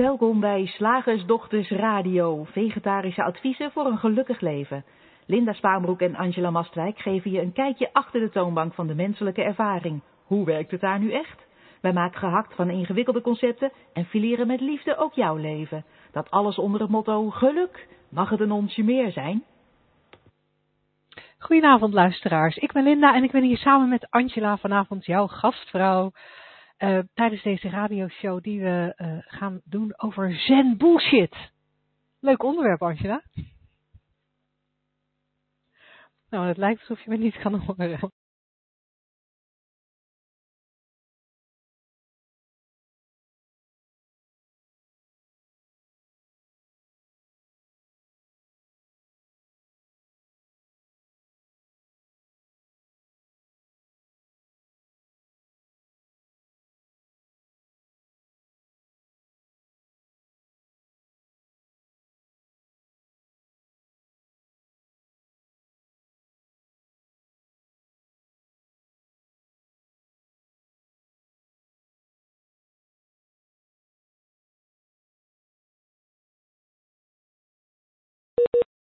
Welkom bij Slagersdochters Radio, vegetarische adviezen voor een gelukkig leven. Linda Spaanbroek en Angela Mastwijk geven je een kijkje achter de toonbank van de menselijke ervaring. Hoe werkt het daar nu echt? Wij maken gehakt van ingewikkelde concepten en fileren met liefde ook jouw leven. Dat alles onder het motto geluk. Mag het een onsje meer zijn? Goedenavond luisteraars, ik ben Linda en ik ben hier samen met Angela vanavond jouw gastvrouw uh, tijdens deze radioshow die we uh, gaan doen over zen bullshit. Leuk onderwerp Angela. Nou, het lijkt alsof je me niet kan horen.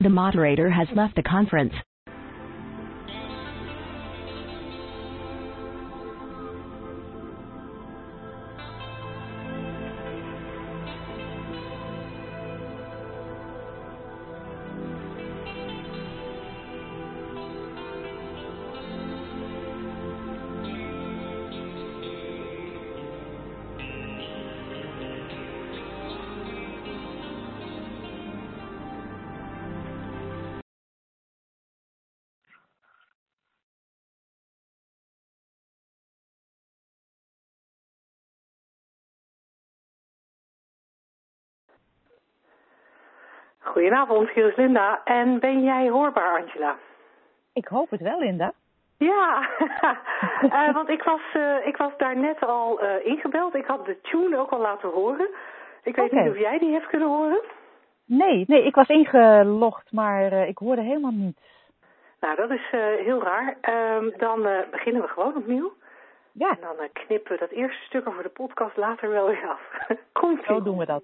The moderator has left the conference. Goedenavond, hier is Linda. En ben jij hoorbaar, Angela? Ik hoop het wel, Linda. Ja, uh, want ik was, uh, ik was daar net al uh, ingebeld. Ik had de tune ook al laten horen. Ik weet okay. niet of jij die hebt kunnen horen. Nee, nee, ik was ingelogd, maar ik hoorde helemaal niets. Nou, dat is heel raar. Um, dan beginnen we gewoon opnieuw. Ja. En dan knippen we dat eerste stuk over de podcast later wel weer af. Komt Zo doen we dat.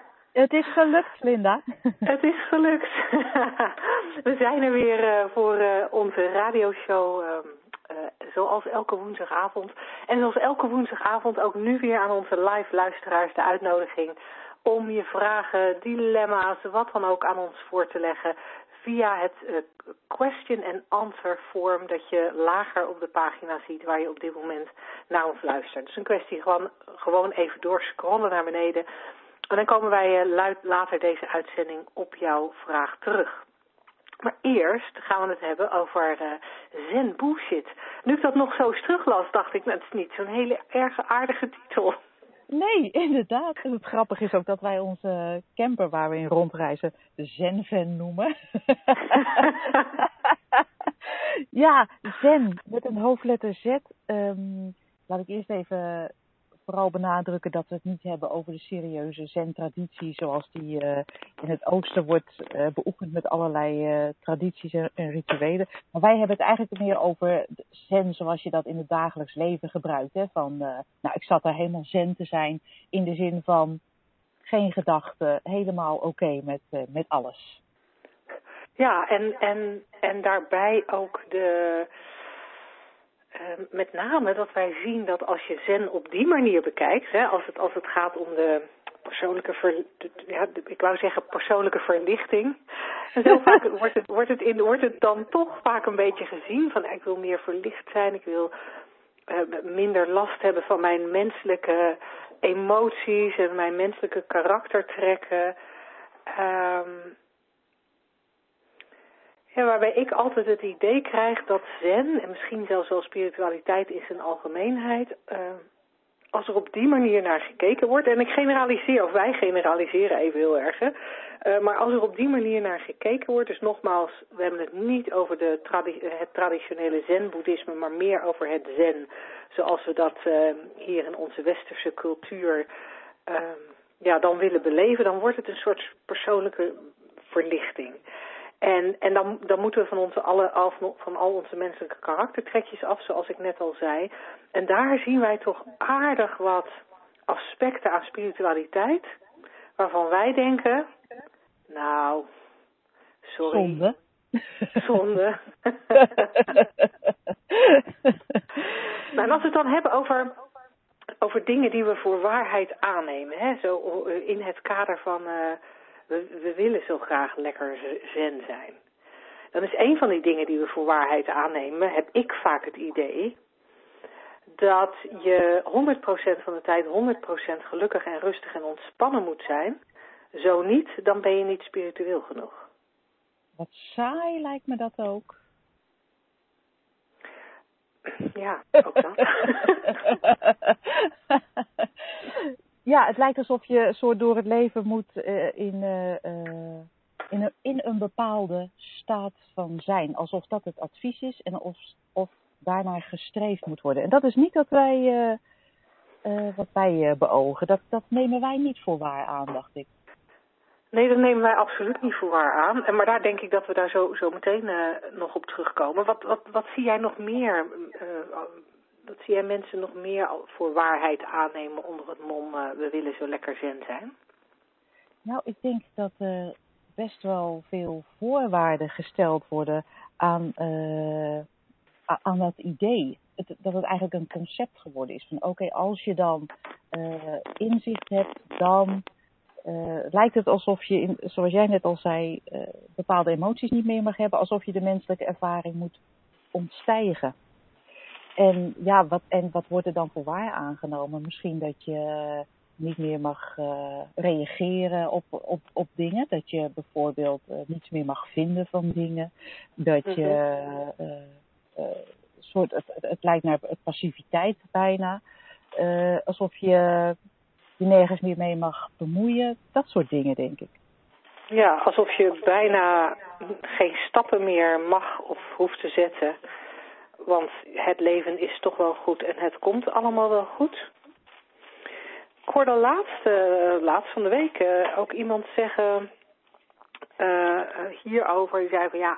Het is gelukt, Linda. Het is gelukt. We zijn er weer uh, voor uh, onze radioshow, uh, zoals elke woensdagavond. En zoals elke woensdagavond ook nu weer aan onze live luisteraars de uitnodiging om je vragen, dilemma's, wat dan ook aan ons voor te leggen via het question and answer form dat je lager op de pagina ziet waar je op dit moment naar ons luistert. Dus een kwestie gewoon, gewoon even doorscrollen naar beneden en dan komen wij uh, later deze uitzending op jouw vraag terug. Maar eerst gaan we het hebben over uh, zen bullshit. Nu ik dat nog zo eens teruglas, dacht ik, nou, het is niet zo'n hele erge aardige titel. Nee, inderdaad. En het grappige is ook dat wij onze camper waar we in rondreizen de Zenven noemen. ja, Zen met een hoofdletter Z. Um, laat ik eerst even vooral benadrukken dat we het niet hebben over de serieuze zen-traditie zoals die uh, in het oosten wordt uh, beoefend met allerlei uh, tradities en, en, rituelen. Maar wij hebben het eigenlijk meer over zen zoals je dat in het dagelijks leven gebruikt. Hè? Van, nou, ik zat daar helemaal zen te zijn in de zin van geen gedachten, helemaal oké met, met alles. Ja, en, en, en daarbij ook de uh, met name dat wij zien dat als je zen op die manier bekijkt, hè, als, het, als het gaat om de persoonlijke, ver, ja, ik wou zeggen persoonlijke verlichting. En zo vaak wordt het, wordt, het in, dan toch vaak een beetje gezien van ik wil meer verlicht zijn, ik wil uh, minder last hebben van mijn menselijke emoties en mijn menselijke karaktertrekken. Um, ja, waarbij ik altijd het idee krijg dat zen, en misschien zelfs wel spiritualiteit in zijn algemeenheid, uh, als er op die manier naar gekeken wordt, en ik generaliseer, of wij generaliseren even heel erg, hè, uh, maar als er op die manier naar gekeken wordt, dus nogmaals, we hebben het niet over de het traditionele zen-boeddhisme, maar meer over het zen, zoals we dat uh, hier in onze westerse cultuur ja, dan willen beleven, dan wordt het een soort persoonlijke verlichting. En, en dan, dan moeten we van, onze alle, af, van al onze menselijke karaktertrekjes af, zoals ik net al zei. En daar zien wij toch aardig wat aspecten aan spiritualiteit, waarvan wij denken, nou, sorry. Zonde. Zonde. nou, en als we het dan hebben over, over dingen die we voor waarheid aannemen, hè, zo in het kader van... Uh, we, we willen zo graag lekker zen zijn. Dan is een van die dingen die we voor waarheid aannemen, heb ik vaak het idee, dat je 100% van de tijd 100% gelukkig en rustig en ontspannen moet zijn. Zo niet, dan ben je niet spiritueel genoeg. Wat saai lijkt me dat ook. Ja, ook dat. ja, het lijkt alsof je soort door het leven moet uh, in, uh, uh, in, een, in een bepaalde staat van zijn. Alsof dat het advies is en of, of daarnaar gestreefd moet worden. En dat is niet wat wij, wat wij beogen. Dat, dat nemen wij niet voor waar aan, dacht ik. Nee, dat nemen wij absoluut niet voor waar aan. En, maar daar denk ik dat we daar zo, zo meteen nog op terugkomen. Wat, wat, wat zie jij nog meer dat zie jij mensen nog meer voor waarheid aannemen onder het mom uh, we willen zo lekker zen zijn? Nou, ik denk dat er best wel veel voorwaarden gesteld worden aan, uh, aan dat idee. Het, dat het eigenlijk een concept geworden is. Van oké, als je dan uh, inzicht hebt, dan lijkt het alsof je, in, zoals jij net al zei, bepaalde emoties niet meer mag hebben. Alsof je de menselijke ervaring moet ontstijgen. En ja, wat, en wat wordt er dan voor waar aangenomen? Misschien dat je niet meer mag uh, reageren op, op, op dingen. Dat je bijvoorbeeld uh, niets meer mag vinden van dingen. Dat je uh, soort, het, het, lijkt naar passiviteit bijna. alsof je je nergens meer mee mag bemoeien. Dat soort dingen, denk ik. Ja, alsof je bijna geen stappen meer mag of hoeft te zetten want het leven is toch wel goed en het komt allemaal wel goed. Ik hoorde laatst, uh, laatst van de week uh, ook iemand zeggen uh, hierover. Die zei van ja,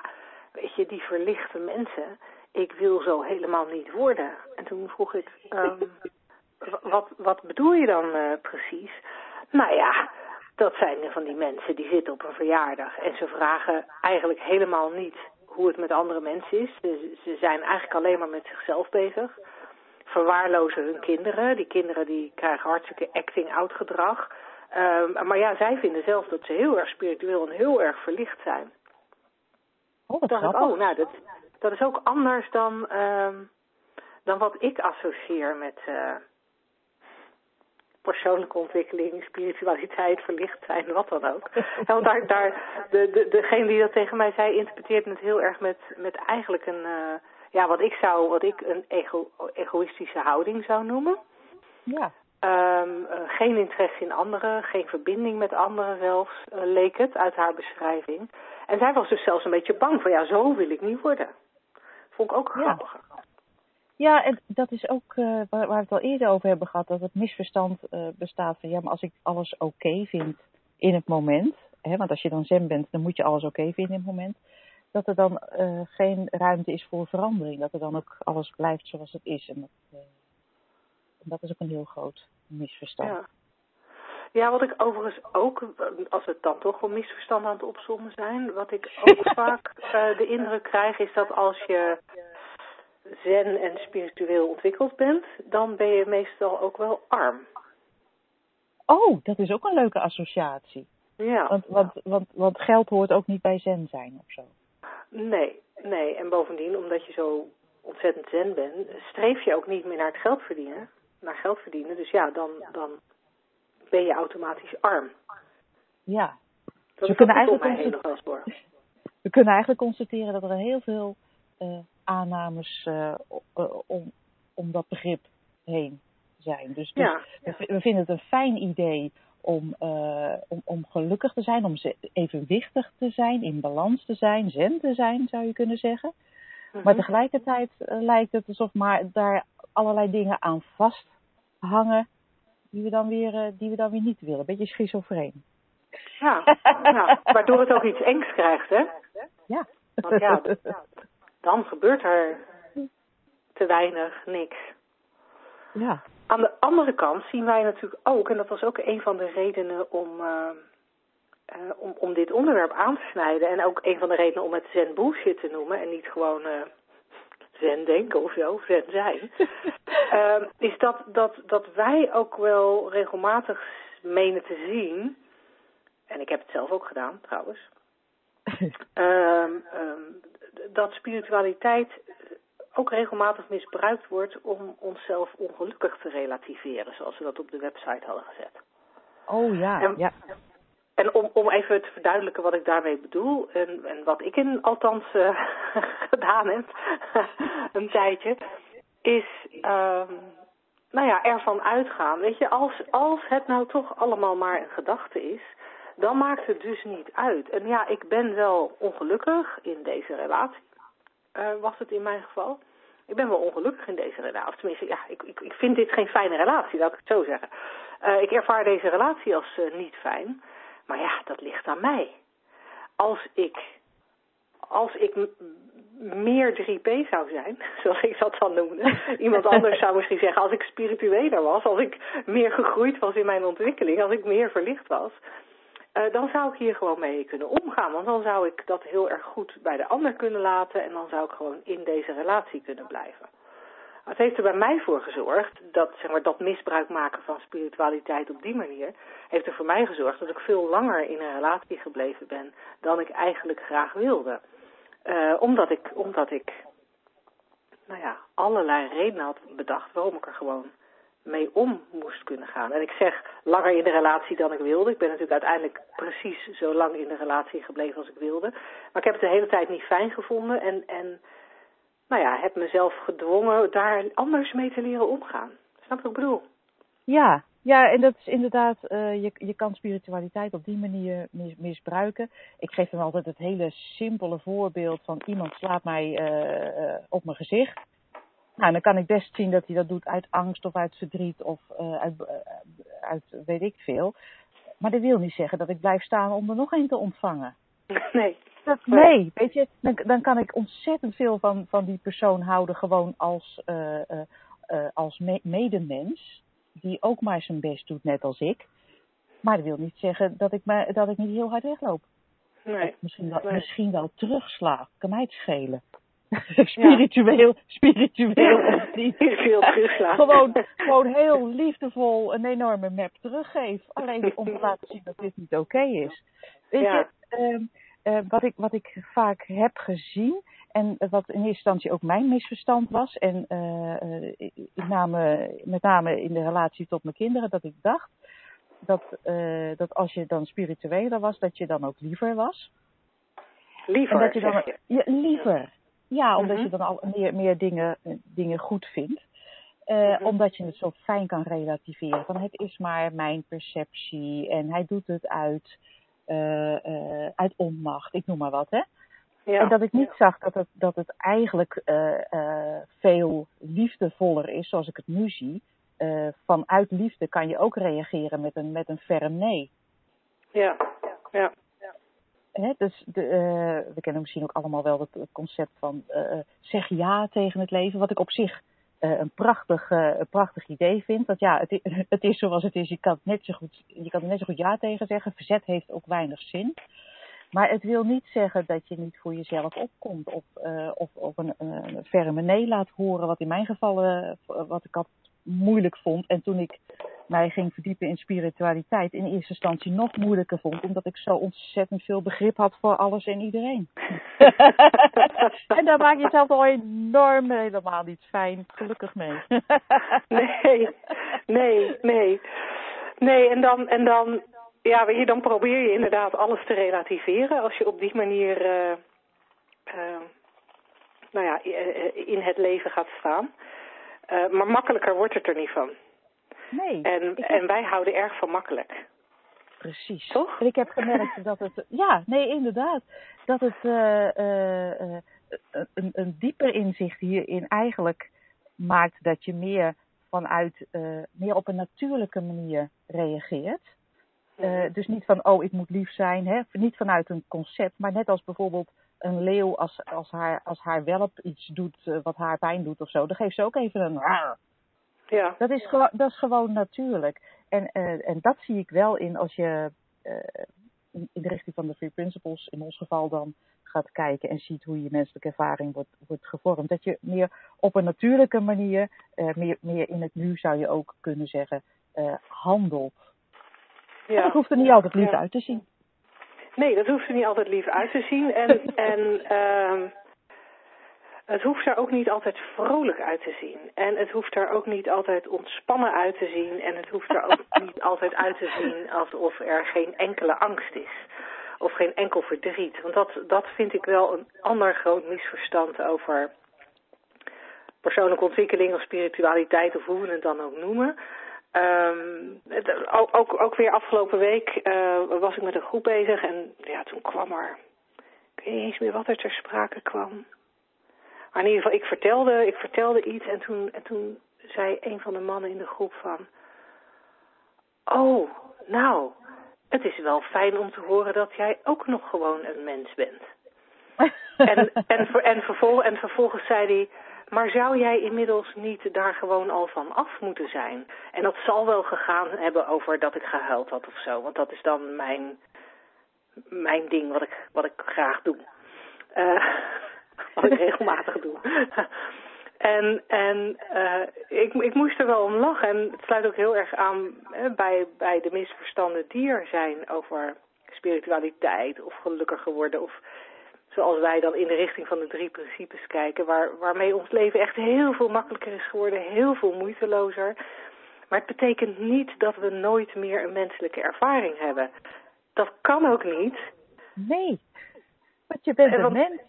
weet je, die verlichte mensen, ik wil zo helemaal niet worden. En toen vroeg ik, um, wat, wat bedoel je dan precies? Nou ja, dat zijn van die mensen die zitten op een verjaardag en ze vragen eigenlijk helemaal niet hoe het met andere mensen is. Ze, ze zijn eigenlijk alleen maar met zichzelf bezig. Verwaarlozen hun kinderen. Die kinderen die krijgen hartstikke acting-out gedrag. Um, maar ja, zij vinden zelf dat ze heel erg spiritueel en heel erg verlicht zijn. Oh, dacht ik, oh, nou, dat, dat is ook anders dan, um, dan wat ik associeer met, uh, persoonlijke ontwikkeling, spiritualiteit, verlicht zijn, wat dan ook. want daar, daar, de, de, degene die dat tegen mij zei, interpreteert het heel erg met, met eigenlijk een, uh, ja, wat ik zou, wat ik een ego, egoïstische houding zou noemen. Ja. Um, uh, geen interesse in anderen, geen verbinding met anderen zelfs, uh, leek het uit haar beschrijving. En zij was dus zelfs een beetje bang van, ja, zo wil ik niet worden. Vond ik ook grappig. Ja. Ja, en dat is ook uh, waar, waar, we het al eerder over hebben gehad, dat het misverstand uh, bestaat van ja, maar als ik alles oké okay vind in het moment, hè, want als je dan zen bent, dan moet je alles oké okay vinden in het moment, dat er dan uh, geen ruimte is voor verandering, dat er dan ook alles blijft zoals het is. En dat, dat is ook een heel groot misverstand. Ja. Ja, wat ik overigens ook, als het dan toch wel misverstanden aan het opzommen zijn, wat ik ook vaak de indruk krijg is dat als je zen en spiritueel ontwikkeld bent, dan ben je meestal ook wel arm. Oh, dat is ook een leuke associatie. Ja. Want, want, want, want geld hoort ook niet bij zen zijn of zo. Nee, nee. En bovendien, omdat je zo ontzettend zen bent, streef je ook niet meer naar het geld verdienen. Naar geld verdienen. Dus ja, dan, dan ben je automatisch arm. Ja. Dat we kunnen eigenlijk We kunnen eigenlijk constateren dat er heel veel uh, aannames uh, om, om dat begrip heen zijn. Dus, dus Ja. we, we vinden het een fijn idee om, eh, om, om gelukkig te zijn, om evenwichtig te zijn, in balans te zijn, zen te zijn, zou je kunnen zeggen. Maar Mhm. tegelijkertijd eh, lijkt het alsof maar daar allerlei dingen aan vasthangen die we dan weer, eh, die we dan weer niet willen. Een beetje schizofreen. Ja, ja, waardoor het ook iets engs krijgt, hè? Ja. Want ja, dan gebeurt er te weinig, niks. ja. Aan de andere kant zien wij natuurlijk ook, en dat was ook een van de redenen om, eh, eh, om, om dit onderwerp aan te snijden. En ook een van de redenen om het zen bullshit te noemen en niet gewoon eh, zen denken of zo, zen zijn. eh, is dat, dat, dat wij ook wel regelmatig menen te zien, en ik heb het zelf ook gedaan trouwens, ehm, ehm, dat spiritualiteit ook regelmatig misbruikt wordt om onszelf ongelukkig te relativeren, zoals we dat op de website hadden gezet. Oh ja, En- ja. En om, om even te verduidelijken wat ik daarmee bedoel, en, en wat ik in althans eh, gedaan heb, een tijdje, is ehm, nou ja, ervan uitgaan. Weet je, als, als het nou toch allemaal maar een gedachte is, dan maakt het dus niet uit. En ja, ik ben wel ongelukkig in deze relatie, eh, was het in mijn geval. Ik ben wel ongelukkig in deze relatie. Of tenminste, ja, ik, ik, ik vind dit geen fijne relatie, laat ik het zo zeggen. Eh, ik ervaar deze relatie als eh, niet fijn. Maar ja, dat ligt aan mij. Als ik, als ik meer 3P zou zijn, zoals ik dat dan noemde. Iemand anders zou misschien zeggen, als ik spiritueler was, als ik meer gegroeid was in mijn ontwikkeling, als ik meer verlicht was, eh, dan zou ik hier gewoon mee kunnen omgaan. Want dan zou ik dat heel erg goed bij de ander kunnen laten en dan zou ik gewoon in deze relatie kunnen blijven. Het heeft er bij mij voor gezorgd dat, zeg maar, dat misbruik maken van spiritualiteit op die manier, heeft er voor mij gezorgd dat ik veel langer in een relatie gebleven ben dan ik eigenlijk graag wilde. Eh, omdat ik, omdat ik, nou ja, allerlei redenen had bedacht waarom ik er gewoon mee om moest kunnen gaan. En ik zeg langer in de relatie dan ik wilde. Ik ben natuurlijk uiteindelijk precies zo lang in de relatie gebleven als ik wilde. Maar ik heb het de hele tijd niet fijn gevonden en, en nou ja, heb mezelf gedwongen daar anders mee te leren omgaan. Snap je wat ik bedoel? Ja, ja, en dat is inderdaad, eh, je, je kan spiritualiteit op die manier mis- misbruiken. Ik geef hem altijd het hele simpele voorbeeld van iemand slaat mij eh, eh, op mijn gezicht. Nou, dan kan ik best zien dat hij dat doet uit angst of uit verdriet of eh, uit, eh, uit weet ik veel. Maar dat wil niet zeggen dat ik blijf staan om er nog een te ontvangen. Nee. Dat, nee, weet je, dan, dan kan ik ontzettend veel van, van die persoon houden, gewoon als, eh, als me- medemens, die ook maar zijn best doet, net als ik. Maar dat wil niet zeggen dat ik, me, dat ik niet heel hard wegloop. Nee. Of misschien wel, Nee. misschien wel terugsla, kan mij het schelen. spiritueel, spiritueel of niet. Niet veel. Gewoon, gewoon heel liefdevol een enorme map teruggeef. Alleen om te laten zien dat dit niet oké is. Weet Ja. je, ehm, eh, wat, ik, wat ik vaak heb gezien en wat in eerste instantie ook mijn misverstand was. En eh, eh, met, name, met name in de relatie tot mijn kinderen, dat ik dacht dat, eh, dat als je dan spiritueler was, dat je dan ook liever was. Liever, En dat je dan, je. ja, liever. Ja, omdat Mhm. je dan al meer, meer dingen, eh, dingen goed vindt. Eh, Mhm. Omdat je het zo fijn kan relativeren. Van het is maar mijn perceptie en hij doet het uit, eh, uit onmacht. Ik noem maar wat, hè. Ja. En dat ik niet zag dat het, dat het eigenlijk veel liefdevoller is, zoals ik het nu zie. Vanuit liefde kan je ook reageren met een, met een ferm nee. Ja. Ja. Dus de, eh, we kennen misschien ook allemaal wel het, concept van eh, zeg ja tegen het leven, wat ik op zich eh, een, prachtig, eh, een prachtig idee vind. Want ja, het, is zoals het is, je kan, net zo goed, je kan er net zo goed ja tegen zeggen. Verzet heeft ook weinig zin. Maar het wil niet zeggen dat je niet voor jezelf opkomt of, eh, of, of een, een ferme nee laat horen, wat in mijn geval eh, wat ik altijd moeilijk vond. En toen ik mij ging verdiepen in spiritualiteit, in eerste instantie nog moeilijker vond, omdat ik zo ontzettend veel begrip had voor alles en iedereen. en daar maak je jezelf al enorm helemaal niet fijn, gelukkig mee. Nee, nee, nee. Nee, en dan, en dan, ja, weet je, dan probeer je inderdaad alles te relativeren als je op die manier, eh, eh, nou ja, eh, in het leven gaat staan. Eh, maar makkelijker wordt het er niet van. Nee. En, en wij houden erg van makkelijk. Precies. Toch? En ik heb gemerkt dat het, ja, nee, inderdaad, dat het uh, uh, een, een dieper inzicht hierin eigenlijk maakt dat je meer vanuit, meer op een natuurlijke manier reageert. Uh, dus niet van, oh, ik moet lief zijn, hè? niet vanuit een concept, maar net als bijvoorbeeld een leeuw, als, als, haar, als haar welp iets doet uh, wat haar pijn doet of zo, dan geeft ze ook even een. Ja. Dat is, gewoon, dat is gewoon natuurlijk. En, uh, en dat zie ik wel in als je in, in de richting van de Free Principles, in ons geval dan, gaat kijken en ziet hoe je menselijke ervaring wordt, wordt gevormd. Dat je meer op een natuurlijke manier, meer, meer in het nu zou je ook kunnen zeggen, handelt. Ja. En dat hoeft er niet altijd lief uit te zien. Nee, dat hoeft er niet altijd lief uit te zien. En, en uh, het hoeft er ook niet altijd vrolijk uit te zien. En het hoeft er ook niet altijd ontspannen uit te zien. En het hoeft er ook niet altijd uit te zien alsof er geen enkele angst is. Of geen enkel verdriet. Want dat, dat vind ik wel een ander groot misverstand over persoonlijke ontwikkeling of spiritualiteit of hoe we het dan ook noemen. Um, ook, ook, ook weer afgelopen week uh, was ik met een groep bezig en ja, toen kwam er, ik weet niet eens meer wat er ter sprake kwam. Maar in ieder geval, ik vertelde, ik vertelde iets en toen, en toen zei een van de mannen in de groep van, oh, nou, het is wel fijn om te horen dat jij ook nog gewoon een mens bent. en, en, en, vervol, en vervolgens zei hij, maar zou jij inmiddels niet daar gewoon al van af moeten zijn? En dat zal wel gegaan hebben over dat ik gehuild had of zo. Want dat is dan mijn, mijn ding wat ik, wat ik graag doe. Uh, wat ik regelmatig doe. en en uh, ik, ik moest er wel om lachen. En het sluit ook heel erg aan bij, bij de misverstanden die er zijn over spiritualiteit of gelukkiger worden of zoals wij dan in de richting van de drie principes kijken, waar, waarmee ons leven echt heel veel makkelijker is geworden, heel veel moeitelozer. Maar het betekent niet dat we nooit meer een menselijke ervaring hebben. Dat kan ook niet. Nee, want je bent een mens.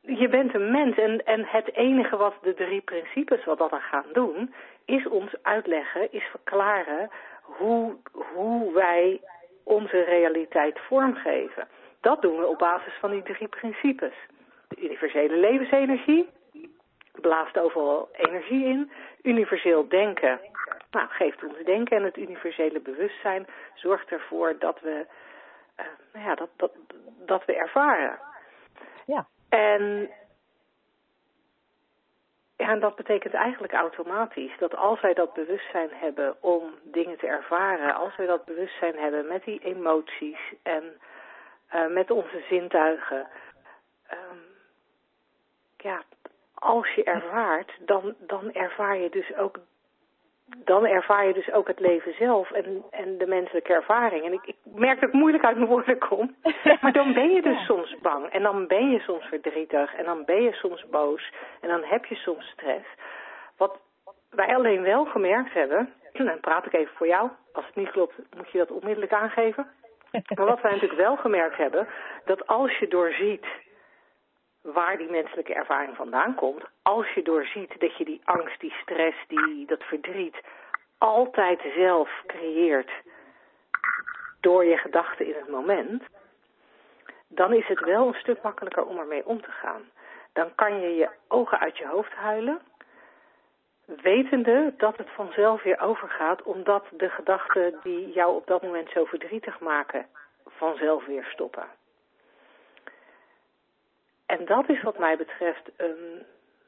Je bent een mens en, en het enige wat de drie principes wat dat er gaan doen, is ons uitleggen, is verklaren hoe, hoe wij onze realiteit vormgeven. Dat doen we op basis van die drie principes. De universele levensenergie blaast overal energie in. Universeel denken nou, geeft ons denken en het universele bewustzijn zorgt ervoor dat we, uh, nou ja, dat, dat, dat we ervaren. Ja. En, ja, en dat betekent eigenlijk automatisch dat als wij dat bewustzijn hebben om dingen te ervaren, als wij dat bewustzijn hebben met die emoties en uh, met onze zintuigen. Um, ja, als je ervaart, dan, dan ervaar je dus ook dan ervaar je dus ook het leven zelf en, en de menselijke ervaring. En ik, ik merk dat ik moeilijk uit mijn woorden kom. Maar dan ben je dus soms bang. En dan ben je soms verdrietig. En dan ben je soms boos. En dan heb je soms stress. Wat wij alleen wel gemerkt hebben. En dan praat ik even voor jou. Als het niet klopt, moet je dat onmiddellijk aangeven. Maar wat wij natuurlijk wel gemerkt hebben, dat als je doorziet waar die menselijke ervaring vandaan komt, als je doorziet dat je die angst, die stress, die, dat verdriet altijd zelf creëert door je gedachten in het moment, dan is het wel een stuk makkelijker om ermee om te gaan. Dan kan je je ogen uit je hoofd huilen, wetende dat het vanzelf weer overgaat, omdat de gedachten die jou op dat moment zo verdrietig maken, vanzelf weer stoppen. En dat is wat mij betreft een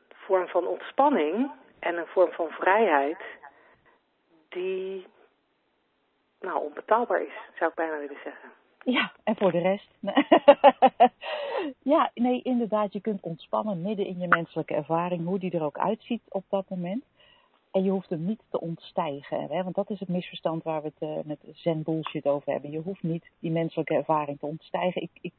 vorm van ontspanning en een vorm van vrijheid die nou onbetaalbaar is, zou ik bijna willen zeggen. Ja, en voor de rest. ja, nee, inderdaad, je kunt ontspannen midden in je menselijke ervaring, hoe die er ook uitziet op dat moment. En je hoeft hem niet te ontstijgen. Hè? Want dat is het misverstand waar we het uh, met zen bullshit over hebben. Je hoeft niet die menselijke ervaring te ontstijgen. Ik, ik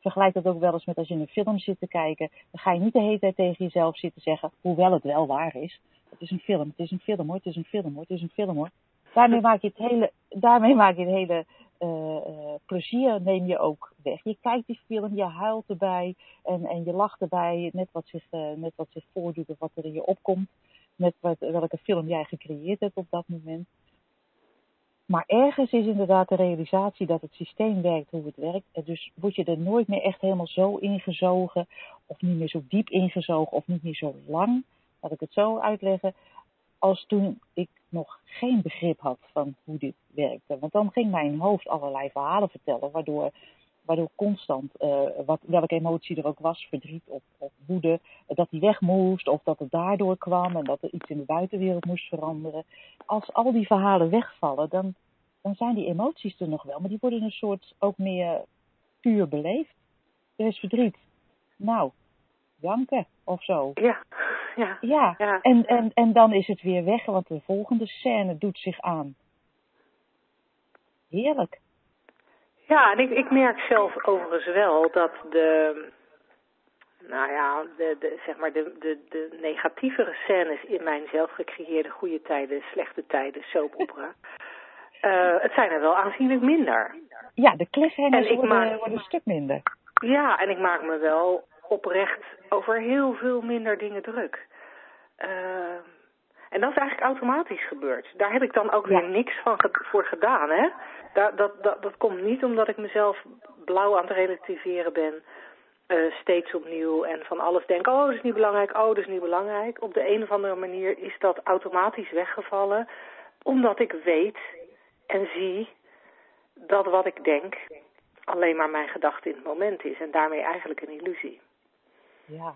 vergelijk dat ook wel eens met als je een film zit te kijken. Dan ga je niet de hele tijd tegen jezelf zitten zeggen, hoewel het wel waar is. Het is een film, het is een film hoor, het is een film hoor, het is een film hoor. Daarmee maak je het hele, daarmee maak je het hele uh, plezier neem je ook weg. Je kijkt die film, je huilt erbij en, en je lacht erbij, net wat, zich, uh, net wat zich voordoet of wat er in je opkomt. Met wat, welke film jij gecreëerd hebt op dat moment. Maar ergens is inderdaad de realisatie dat het systeem werkt hoe het werkt. Dus word je er nooit meer echt helemaal zo ingezogen, of niet meer zo diep ingezogen, of niet meer zo lang, laat ik het zo uitleggen, als toen ik nog geen begrip had van hoe dit werkte. Want dan ging mijn hoofd allerlei verhalen vertellen, waardoor, waardoor constant, uh, wat, welke emotie er ook was, verdriet of, of woede, dat die weg moest, of dat het daardoor kwam en dat er iets in de buitenwereld moest veranderen. Als al die verhalen wegvallen, dan, dan zijn die emoties er nog wel, maar die worden een soort ook meer puur beleefd. Er is verdriet. Nou, janken of zo. Ja, ja. Ja, ja. En, en, en dan is het weer weg, want de volgende scène doet zich aan. Heerlijk. Ja, en ik, ik merk zelf overigens wel dat de, nou ja, de, de, zeg maar de, de, de negatievere scènes in mijn zelf gecreëerde goede tijden, slechte tijden, soap opera, uh, het zijn er wel aanzienlijk minder. Ja, de cliffhangers worden, maak, worden een stuk minder. Ja, en ik maak me wel oprecht over heel veel minder dingen druk. Uh, en dat is eigenlijk automatisch gebeurd. Daar heb ik dan ook weer niks van ge voor gedaan. Hè? Dat, dat, dat, dat komt niet omdat ik mezelf blauw aan het relativeren ben. Uh, steeds opnieuw en van alles denk, oh dat is niet belangrijk, oh dat is niet belangrijk. Op de een of andere manier is dat automatisch weggevallen. Omdat ik weet en zie dat wat ik denk alleen maar mijn gedachte in het moment is. En daarmee eigenlijk een illusie. Ja.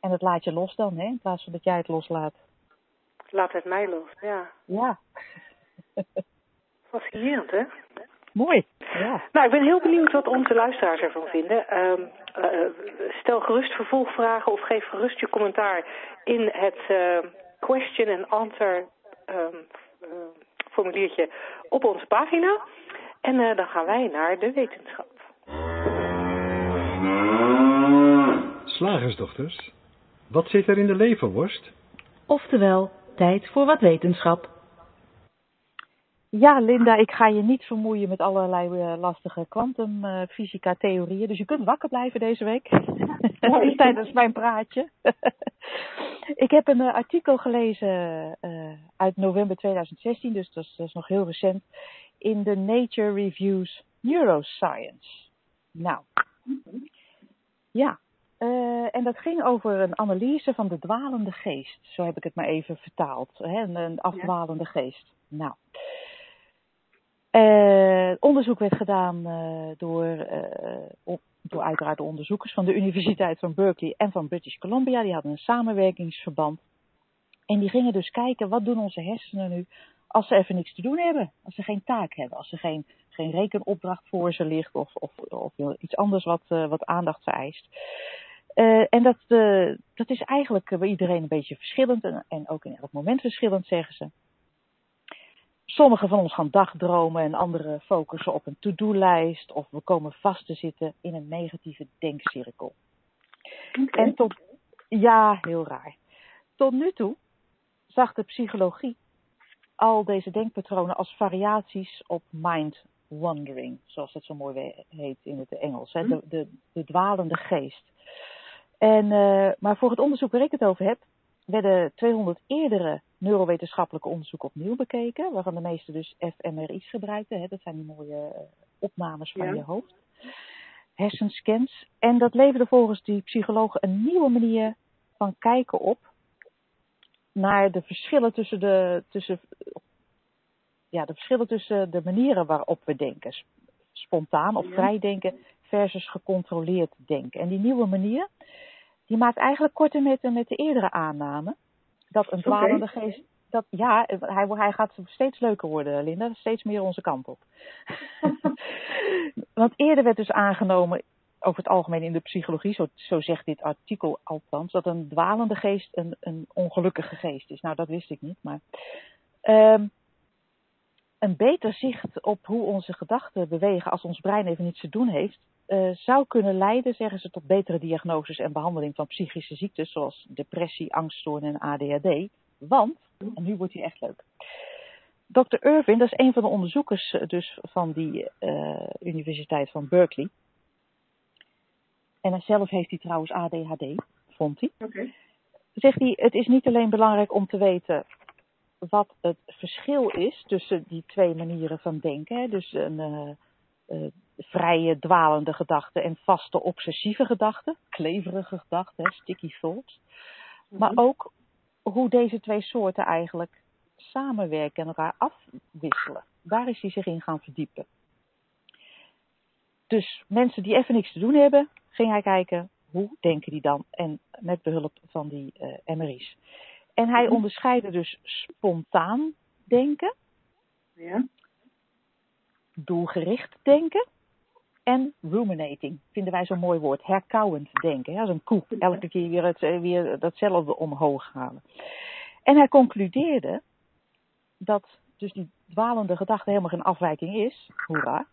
En het laat je los dan, hè? In plaats van dat jij het loslaat. Laat het mij los, ja. Ja. Fascinerend, hè? Mooi, ja. Nou, ik ben heel benieuwd wat onze luisteraars ervan vinden. Um, uh, stel gerust vervolgvragen of geef gerust je commentaar in het uh, question and answer um, formuliertje op onze pagina. En dan gaan wij naar de wetenschap. Slagersdochters, wat zit er in de leverworst? Oftewel, tijd voor wat wetenschap. Ja, Linda, ik ga je niet vermoeien met allerlei uh, lastige kwantumfysica-theorieën. dus je kunt wakker blijven deze week. Tijdens mijn praatje. ik heb een uh, artikel gelezen uh, uit november 2016, dus dat is, dat is nog heel recent. In de Nature Reviews Neuroscience. Nou, ja, uh, en dat ging over een analyse van de dwalende geest. Zo heb ik het maar even vertaald. Hè? Een, een afdwalende ja. geest. Nou. Uh, onderzoek werd gedaan uh, door, op, door uiteraard de onderzoekers van de Universiteit van Berkeley en van British Columbia. Die hadden een samenwerkingsverband. En die gingen dus kijken, wat doen onze hersenen nu als ze even niks te doen hebben? Als ze geen taak hebben, als er geen, geen rekenopdracht voor ze ligt of, of, of iets anders wat, wat aandacht vereist. Uh, en dat, uh, dat is eigenlijk bij iedereen een beetje verschillend en, en, ook in elk moment verschillend, zeggen ze. Sommigen van ons gaan dagdromen en anderen focussen op een to-do-lijst of we komen vast te zitten in een negatieve denkcirkel. Okay. En tot, ja, heel raar. Tot nu toe zag de psychologie al deze denkpatronen als variaties op mind wandering, zoals het zo mooi heet in het Engels, hè? De, de, de dwalende geest. En, uh, maar voor het onderzoek waar ik het over heb, werden 200 eerdere neurowetenschappelijke onderzoeken opnieuw bekeken, waarvan de meeste dus fMRI's gebruikten. Hè? Dat zijn die mooie uh, opnames van ja. je hoofd. Hersenscans. En dat leverde volgens die psychologen een nieuwe manier van kijken op naar de verschillen tussen de, tussen, ja, de verschillen tussen de manieren waarop we denken. Spontaan of vrij denken versus gecontroleerd denken. En die nieuwe manier, die maakt eigenlijk korte metten met de eerdere aanname. Dat een dwalende geest, dat, ja, hij, hij gaat steeds leuker worden, Linda. Steeds meer onze kant op. Want eerder werd dus aangenomen, over het algemeen in de psychologie, zo, zo zegt dit artikel althans, dat een dwalende geest een, een ongelukkige geest is. Nou, dat wist ik niet, maar... Um, een beter zicht op hoe onze gedachten bewegen als ons brein even niets te doen heeft, uh, zou kunnen leiden, zeggen ze, tot betere diagnoses en behandeling van psychische ziektes zoals depressie, angststoornis en ADHD. Want, en nu wordt hij echt leuk. Dr. Irvin, dat is een van de onderzoekers dus van die uh, Universiteit van Berkeley. En zelf heeft hij trouwens ADHD, vond hij. Okay. Zegt hij, het is niet alleen belangrijk om te weten wat het verschil is tussen die twee manieren van denken. Hè? Dus een uh, vrije dwalende gedachte en vaste obsessieve gedachte, kleverige gedachten, sticky thoughts. Maar ook hoe deze twee soorten eigenlijk samenwerken en elkaar afwisselen. Daar is hij zich in gaan verdiepen. Dus mensen die even niks te doen hebben, ging hij kijken hoe denken die dan? En met behulp van die uh, MRI's. En hij onderscheidde dus spontaan denken, Ja. Doelgericht denken en ruminating. Vinden wij zo'n mooi woord. Herkauwend denken. Ja, zo'n koe. Elke keer weer, het, eh, weer datzelfde omhoog halen. En hij concludeerde dat dus die dwalende gedachte helemaal geen afwijking is. Hoera.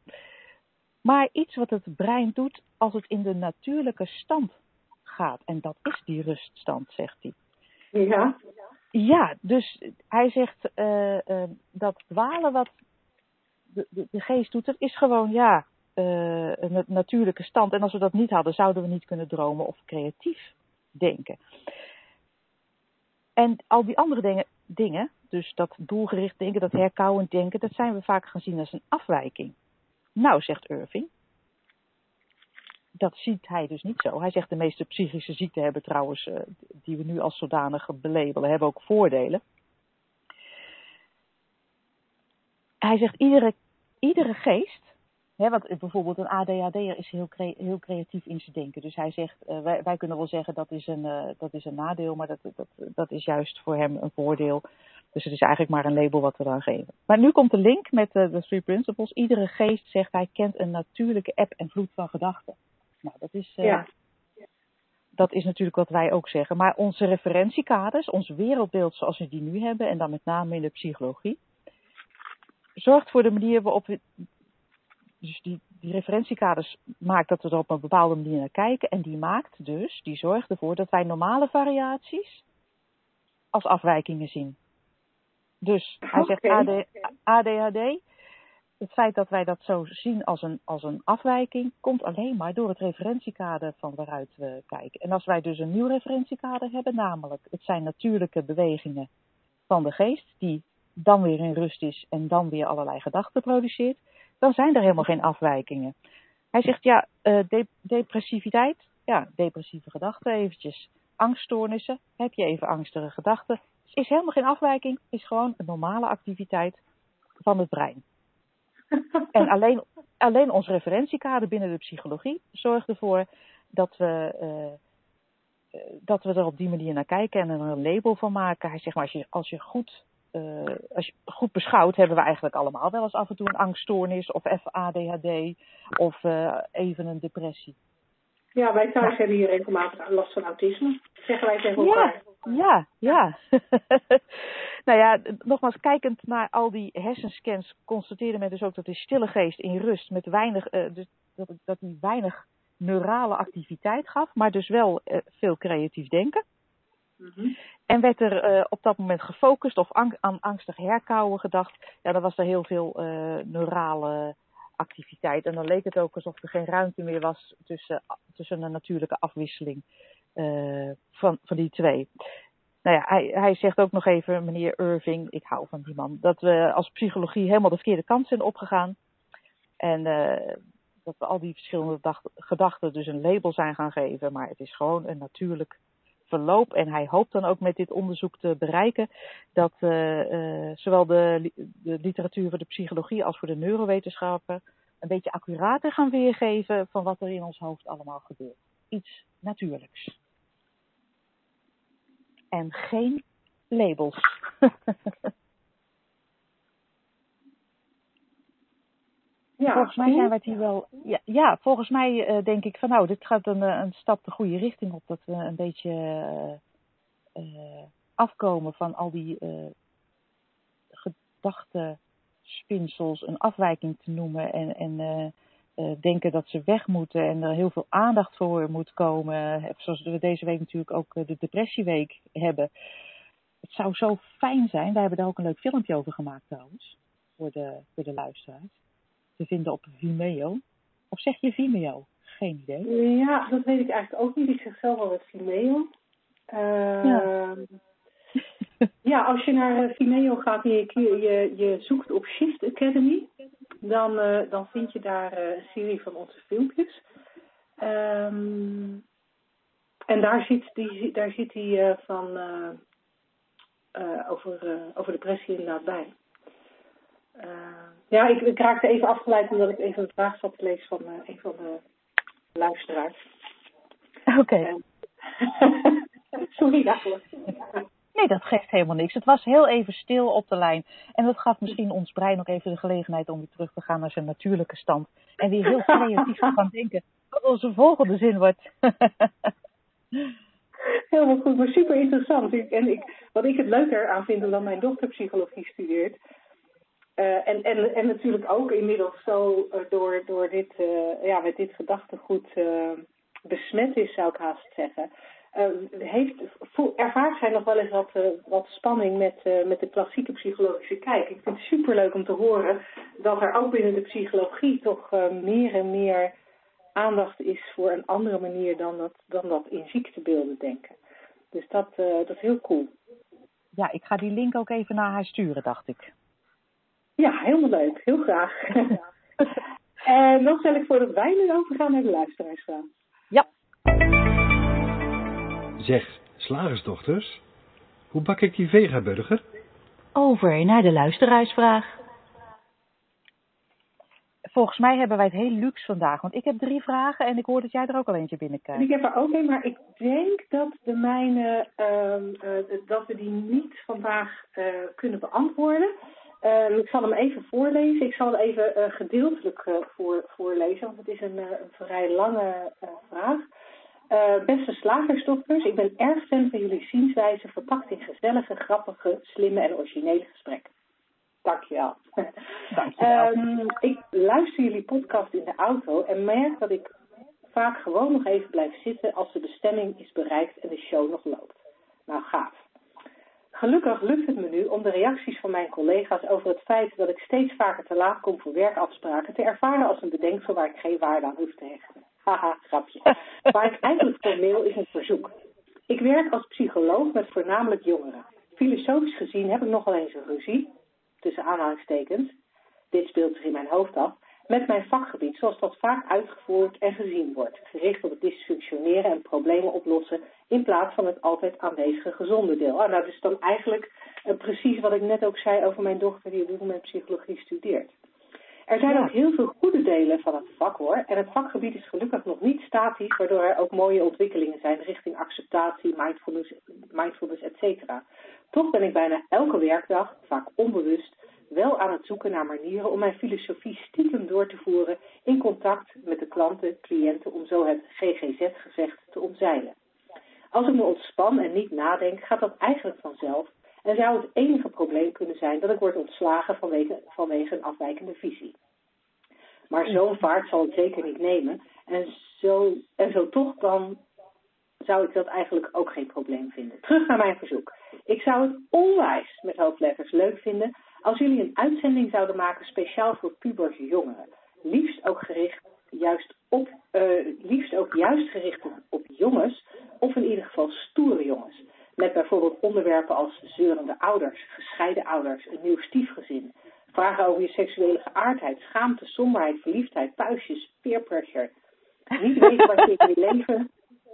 Maar iets wat het brein doet als het in de natuurlijke stand gaat. En dat is die ruststand, zegt hij. Ja. Ja, dus hij zegt uh, uh, dat dwalen wat de, geest doet, dat is gewoon ja, uh, een natuurlijke stand. En als we dat niet hadden, zouden we niet kunnen dromen of creatief denken. En al die andere dingen, dingen, dus dat doelgericht denken, dat herkauwend denken, dat zijn we vaak gaan zien als een afwijking. Nou, zegt Irving, dat ziet hij dus niet zo. Hij zegt de meeste psychische ziekten hebben trouwens, uh, die we nu als zodanig belabelen, hebben ook voordelen. Hij zegt iedere, iedere geest, hè, want bijvoorbeeld een ADHD'er is heel, cre heel creatief in zijn denken. Dus hij zegt, uh, wij, wij, kunnen wel zeggen dat is een, uh, dat is een nadeel, maar dat, dat, dat is juist voor hem een voordeel. Dus het is eigenlijk maar een label wat we dan geven. Maar nu komt de link met de Three Principles. Iedere geest, zegt hij, kent een natuurlijke eb en vloed van gedachten. Nou, dat is, ja. dat is natuurlijk wat wij ook zeggen. Maar onze referentiekaders, ons wereldbeeld zoals we die nu hebben, en dan met name in de psychologie, zorgt voor de manier waarop we. Dus die, die referentiekaders maakt dat we er op een bepaalde manier naar kijken. En die maakt dus, die zorgt ervoor dat wij normale variaties als afwijkingen zien. Dus hij zegt Okay. AD, ADHD, het feit dat wij dat zo zien als een, als een afwijking, komt alleen maar door het referentiekader van waaruit we kijken. En als wij dus een nieuw referentiekader hebben, namelijk het zijn natuurlijke bewegingen van de geest, die dan weer in rust is en dan weer allerlei gedachten produceert, dan zijn er helemaal geen afwijkingen. Hij zegt ja, de depressiviteit, ja, depressieve gedachten eventjes. Angststoornissen, heb je even angstige gedachten, is helemaal geen afwijking, is gewoon een normale activiteit van het brein. En alleen, alleen ons referentiekader binnen de psychologie zorgt ervoor dat we, uh, dat we er op die manier naar kijken en er een label van maken. Hij zegt maar, als je, als je, goed, uh, als je goed beschouwt, hebben we eigenlijk allemaal wel eens af en toe een angststoornis of even ADHD of uh, even een depressie. Ja, wij thuis ja. hebben hier regelmatig last van autisme. Zeggen wij tegen elkaar. Ja, ja. nou ja, nogmaals, kijkend naar al die hersenscans, constateerde men dus ook dat de stille geest in rust met weinig, uh, dus dat, dat die weinig neurale activiteit gaf, maar dus wel veel creatief denken. -hmm. En werd er uh, op dat moment gefocust of aan angstig herkauwen gedacht, ja, dan was er heel veel neurale activiteit. En dan leek het ook alsof er geen ruimte meer was tussen, tussen een natuurlijke afwisseling uh, van, van die twee. Nou ja, hij, hij zegt ook nog even, meneer Irving, ik hou van die man, dat we als psychologie helemaal de verkeerde kant zijn opgegaan. En uh, dat we al die verschillende gedachten dus een label zijn gaan geven. Maar het is gewoon een natuurlijk verloop. En hij hoopt dan ook met dit onderzoek te bereiken dat uh, uh, zowel de, de literatuur voor de psychologie als voor de neurowetenschappen een beetje accurater gaan weergeven van wat er in ons hoofd allemaal gebeurt. Iets natuurlijks. En geen labels. Ja, volgens mij zijn het hier wel. Ja, ja volgens mij uh, denk ik van nou, dit gaat een, een stap de goede richting op. Dat we een beetje uh, uh, afkomen van al die gedachtenspinsels, een afwijking te noemen en, en denken dat ze weg moeten en er heel veel aandacht voor moet komen. Zoals we deze week natuurlijk ook de depressieweek hebben. Het zou zo fijn zijn, wij hebben daar ook een leuk filmpje over gemaakt trouwens, voor de, voor de luisteraars te vinden op Vimeo. Of zeg je Vimeo? Geen idee. Ja, dat weet ik eigenlijk ook niet. Ik zeg zelf wel het Vimeo. Uh, ja. Ja, als je naar uh, Vimeo gaat en je, je, je zoekt op Shift Academy, dan, uh, dan vind je daar uh, een serie van onze filmpjes. Um, en daar zit die, daar zit die van over, over depressie inderdaad bij. Ja, ik, ik raakte even afgeleid omdat ik even een vraag zat te lezen van een van de luisteraars. Oké. Okay. Sorry daarvoor. Nee, dat geeft helemaal niks. Het was heel even stil op de lijn. En dat gaf misschien ons brein nog even de gelegenheid om weer terug te gaan naar zijn natuurlijke stand. En weer heel creatief te gaan denken wat onze volgende zin wordt. Helemaal goed, maar super interessant. En ik, wat ik het leuker aan vind, omdat mijn dochter psychologie studeert. Uh, en, en, en natuurlijk ook inmiddels zo uh, door, door dit, uh, ja, met dit gedachtegoed besmet is, zou ik haast zeggen. Heeft, ervaart zij nog wel eens wat, wat spanning met, met de klassieke psychologische kijk. Ik vind het superleuk om te horen dat er ook binnen de psychologie toch meer en meer aandacht is voor een andere manier dan dat, dan dat in ziektebeelden denken. Dus dat, dat is heel cool. Ja, ik ga die link ook even naar haar sturen, dacht ik. Ja, helemaal leuk. Heel graag. en dan stel ik voor dat wij nu overgaan naar de luisteraarsvraag. Ja. Zeg, slagersdochters, hoe bak ik die vegaburger? Over naar de luisteraarsvraag. Volgens mij hebben wij het heel luxe vandaag, want ik heb drie vragen en ik hoor dat jij er ook al eentje binnenkrijgt. Ik heb er ook een, maar ik denk dat de mijne, uh, uh, dat we die niet vandaag uh, kunnen beantwoorden. Uh, ik zal hem even voorlezen. Ik zal hem even uh, gedeeltelijk uh, voor, voorlezen, want het is een, een vrij lange vraag. beste slagersdochters, ik ben erg fan van jullie zienswijze verpakt in gezellige, grappige, slimme en originele gesprekken. Dankjewel. Dankjewel. um, ik luister jullie podcast in de auto en merk dat ik vaak gewoon nog even blijf zitten als de bestemming is bereikt en de show nog loopt. Nou, gaaf. Gelukkig lukt het me nu om de reacties van mijn collega's over het feit dat ik steeds vaker te laat kom voor werkafspraken te ervaren als een bedenksel waar ik geen waarde aan hoef te hechten. Haha, grapje. Waar ik eigenlijk formeel is een verzoek. Ik werk als psycholoog met voornamelijk jongeren. Filosofisch gezien heb ik nogal eens een ruzie, tussen aanhalingstekens, dit speelt zich in mijn hoofd af, met mijn vakgebied zoals dat vaak uitgevoerd en gezien wordt, gericht op het dysfunctioneren en problemen oplossen in plaats van het altijd aanwezige gezonde deel. Ah, nou, dat is dan eigenlijk uh, precies wat ik net ook zei over mijn dochter die op dit moment psychologie studeert. Er zijn Ja. ook heel veel goede delen van het vak hoor. En het vakgebied is gelukkig nog niet statisch, waardoor er ook mooie ontwikkelingen zijn richting acceptatie, mindfulness, mindfulness etc. Toch ben ik bijna elke werkdag, vaak onbewust, wel aan het zoeken naar manieren om mijn filosofie stiekem door te voeren in contact met de klanten, cliënten, om zo het GGZ-gezegd te omzeilen. Als ik me ontspan en niet nadenk, gaat dat eigenlijk vanzelf en zou het enige probleem kunnen zijn dat ik word ontslagen vanwege, vanwege een afwijkende visie. Maar zo'n vaart zal het zeker niet nemen en zo, en zo toch dan zou ik dat eigenlijk ook geen probleem vinden. Terug naar mijn verzoek. Ik zou het onwijs met hoofdletters leuk vinden als jullie een uitzending zouden maken speciaal voor pubers jongeren. Liefst ook gericht juist op, uh, liefst ook juist gericht op, jongens, of in ieder geval stoere jongens. Met bijvoorbeeld onderwerpen als zeurende ouders, gescheiden ouders, een nieuw stiefgezin. Vragen over je seksuele geaardheid, schaamte, somberheid, verliefdheid, puistjes, peer pressure. Niet weten wat je in je leven,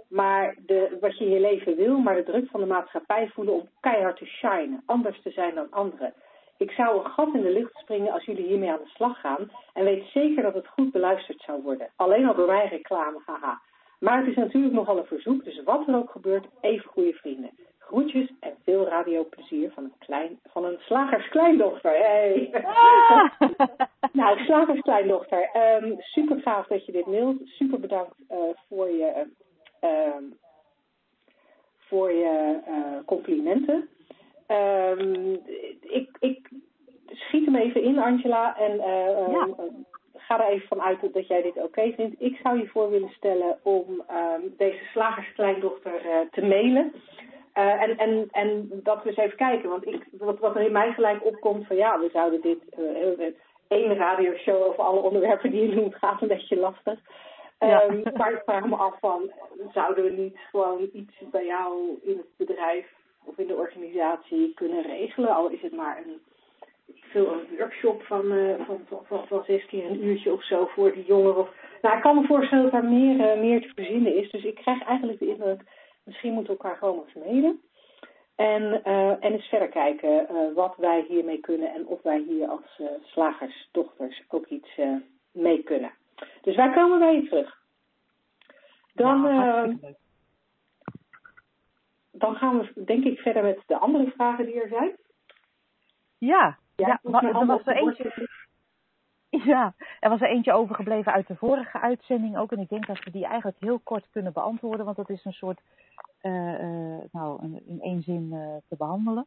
maar de, wat je je leven wil, maar de druk van de maatschappij voelen om keihard te shinen, anders te zijn dan anderen. Ik zou een gat in de lucht springen als jullie hiermee aan de slag gaan en weet zeker dat het goed beluisterd zou worden. Alleen al door mijn reclame, haha. Maar het is natuurlijk nogal een verzoek, dus wat er ook gebeurt, even goede vrienden. Groetjes en veel radioplezier van een, klein, van een slagerskleindochter. Hey. Ah! nou, slagerskleindochter, um, super gaaf dat je dit mailt. Super bedankt uh, voor je, um, voor je uh, complimenten. Um, ik, ik schiet hem even in, Angela, en uh, Ja. ga er even vanuit dat jij dit oké vindt. Ik zou je voor willen stellen om um, deze slagerskleindochter uh, te mailen. Uh, en, en, en dat we eens even kijken, want ik, wat, wat er in mij gelijk opkomt van ja, we zouden dit uh, één radioshow over alle onderwerpen die je noemt gaat een beetje lastig. Ja. Um, maar ik vraag me af van, zouden we niet gewoon iets bij jou in het bedrijf of in de organisatie kunnen regelen. Al is het maar een, veel een workshop van, uh, van, van, van, van zes keer een uurtje of zo voor die jongeren. Of, nou, ik kan me voorstellen dat daar meer, uh, meer te verzinnen is. Dus ik krijg eigenlijk de indruk, misschien moeten we elkaar gewoon eens mailen. En, uh, en eens verder kijken wat wij hiermee kunnen en of wij hier als slagersdochters ook iets mee kunnen. Dus wij komen bij je terug. Dan, dan gaan we denk ik verder met de andere vragen die er zijn. Ja, ja, ja maar, er was er eentje. Ja, er was er eentje overgebleven uit de vorige uitzending ook. En ik denk dat we die eigenlijk heel kort kunnen beantwoorden. Want dat is een soort, uh, uh, nou, in één zin uh, te behandelen.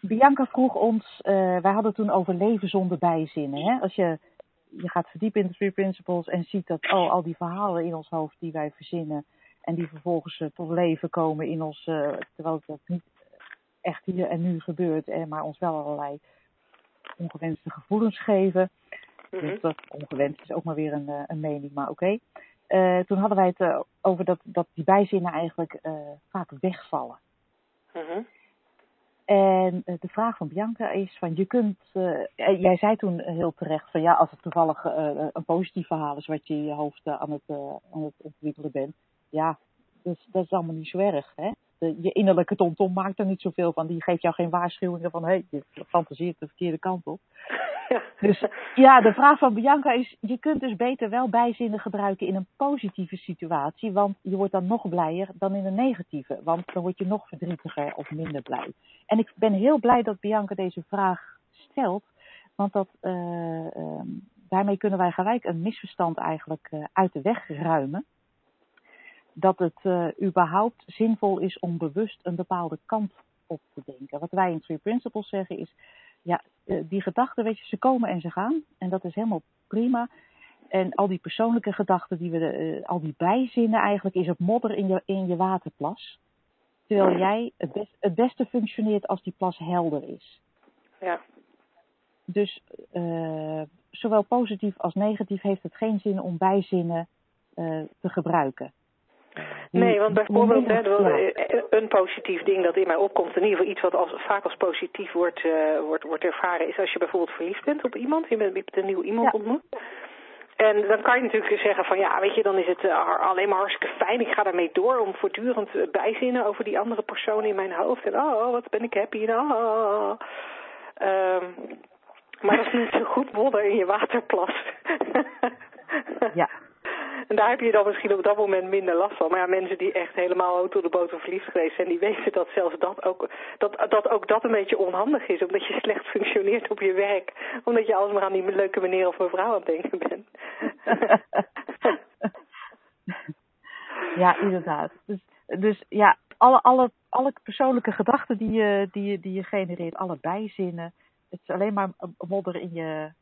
Bianca vroeg ons, wij hadden toen over leven zonder bijzinnen. Hè? Als je je gaat verdiepen in de Three Principles en ziet dat oh, al die verhalen in ons hoofd die wij verzinnen en die vervolgens uh, tot leven komen in ons, uh, terwijl het niet echt hier en nu gebeurt, eh, maar ons wel allerlei ongewenste gevoelens geven. Mm -hmm. Dus dat ongewenst is ook maar weer een, een mening, maar oké. Okay. toen hadden wij het over dat, dat die bijzinnen eigenlijk vaak wegvallen. Mm -hmm. En uh, de vraag van Bianca is van je kunt, uh, jij zei toen heel terecht van ja, als het toevallig uh, een positief verhaal is wat je in je hoofd aan, het, aan het ontwikkelen bent, ja, dus, dat is allemaal niet zo erg. Hè? De, je innerlijke tomtom maakt er niet zoveel van. Die geeft jou geen waarschuwingen van hé, hey, je fantaseert de verkeerde kant op. Dus ja, de vraag van Bianca is, je kunt dus beter wel bijzinnen gebruiken in een positieve situatie, want je wordt dan nog blijer dan in een negatieve, want dan word je nog verdrietiger of minder blij. En ik ben heel blij dat Bianca deze vraag stelt, want dat, uh, uh, daarmee kunnen wij gelijk een misverstand eigenlijk uh, uit de weg ruimen. Dat het uh, überhaupt zinvol is om bewust een bepaalde kant op te denken. Wat wij in Three Principles zeggen is, ja, die gedachten, weet je, ze komen en ze gaan. En dat is helemaal prima. En al die persoonlijke gedachten, die we, uh, al die bijzinnen eigenlijk, is het modder in je, in je waterplas. Terwijl jij het, best, het beste functioneert als die plas helder is. Ja. Dus zowel positief als negatief heeft het geen zin om bijzinnen te gebruiken. Nee, want bijvoorbeeld hè, een positief ding dat in mij opkomt, in ieder geval iets wat als, vaak als positief wordt, uh, wordt, wordt ervaren, is als je bijvoorbeeld verliefd bent op iemand, je hebt een nieuw iemand ja. ontmoet. En dan kan je natuurlijk zeggen van ja, weet je, dan is het uh, alleen maar hartstikke fijn. Ik ga daarmee door om voortdurend bijzinnen over die andere persoon in mijn hoofd. En oh, wat ben ik happy. En, oh. Um, maar dat is niet zo goed modder in je waterplas. ja. En daar heb je dan misschien op dat moment minder last van. Maar ja, mensen die echt helemaal tot de boter verliefd geweest zijn, die weten dat zelfs dat ook, dat, dat ook dat een beetje onhandig is. Omdat je slecht functioneert op je werk. Omdat je alsmaar aan die leuke meneer of mevrouw aan het denken bent. ja, inderdaad. Dus, dus ja, alle, alle, alle persoonlijke gedachten die je, die, je, die je genereert, alle bijzinnen. Het is alleen maar modder in je,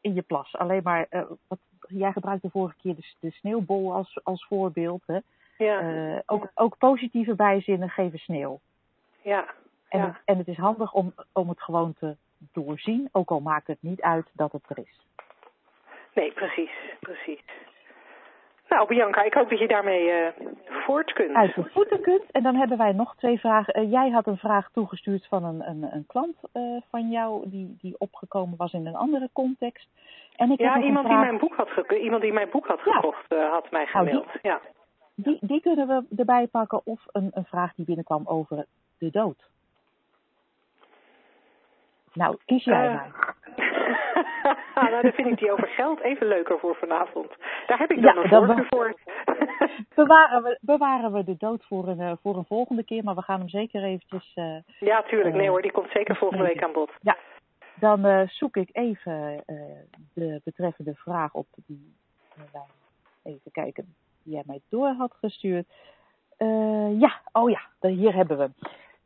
in je plas. Alleen maar, uh, wat, jij gebruikte de vorige keer de, de sneeuwbol als, als voorbeeld. Hè? Ja. Uh, ook, ook positieve bijzinnen geven sneeuw. Ja. En, ja. Het, en het is handig om, om het gewoon te doorzien, ook al maakt het niet uit dat het er is. Nee, precies, precies. Nou, Bianca, ik hoop dat je daarmee uh, voort kunt. Uit de voeten kunt. En dan hebben wij nog twee vragen. Uh, jij had een vraag toegestuurd van een, een, een klant uh, van jou, die, die opgekomen was in een andere context. En ik ja, heb iemand, vraag... die mijn boek had ge... iemand die mijn boek had gekocht, ja. had mij gemaild. Nou, die, ja. die, die kunnen we erbij pakken of een, een vraag die binnenkwam over de dood. Nou, kies jij maar. nou, dan vind ik die over geld even leuker voor vanavond. Daar heb ik dan ja, een voorkeur voor. bewaren, we, bewaren we de dood voor een, uh, voor een volgende keer, maar we gaan hem zeker eventjes... Uh, ja, tuurlijk. Nee hoor, die komt zeker volgende week aan bod. Ja, dan uh, zoek ik even de betreffende vraag op die even kijken, die jij mij door had gestuurd. ja, oh ja, hier hebben we hem.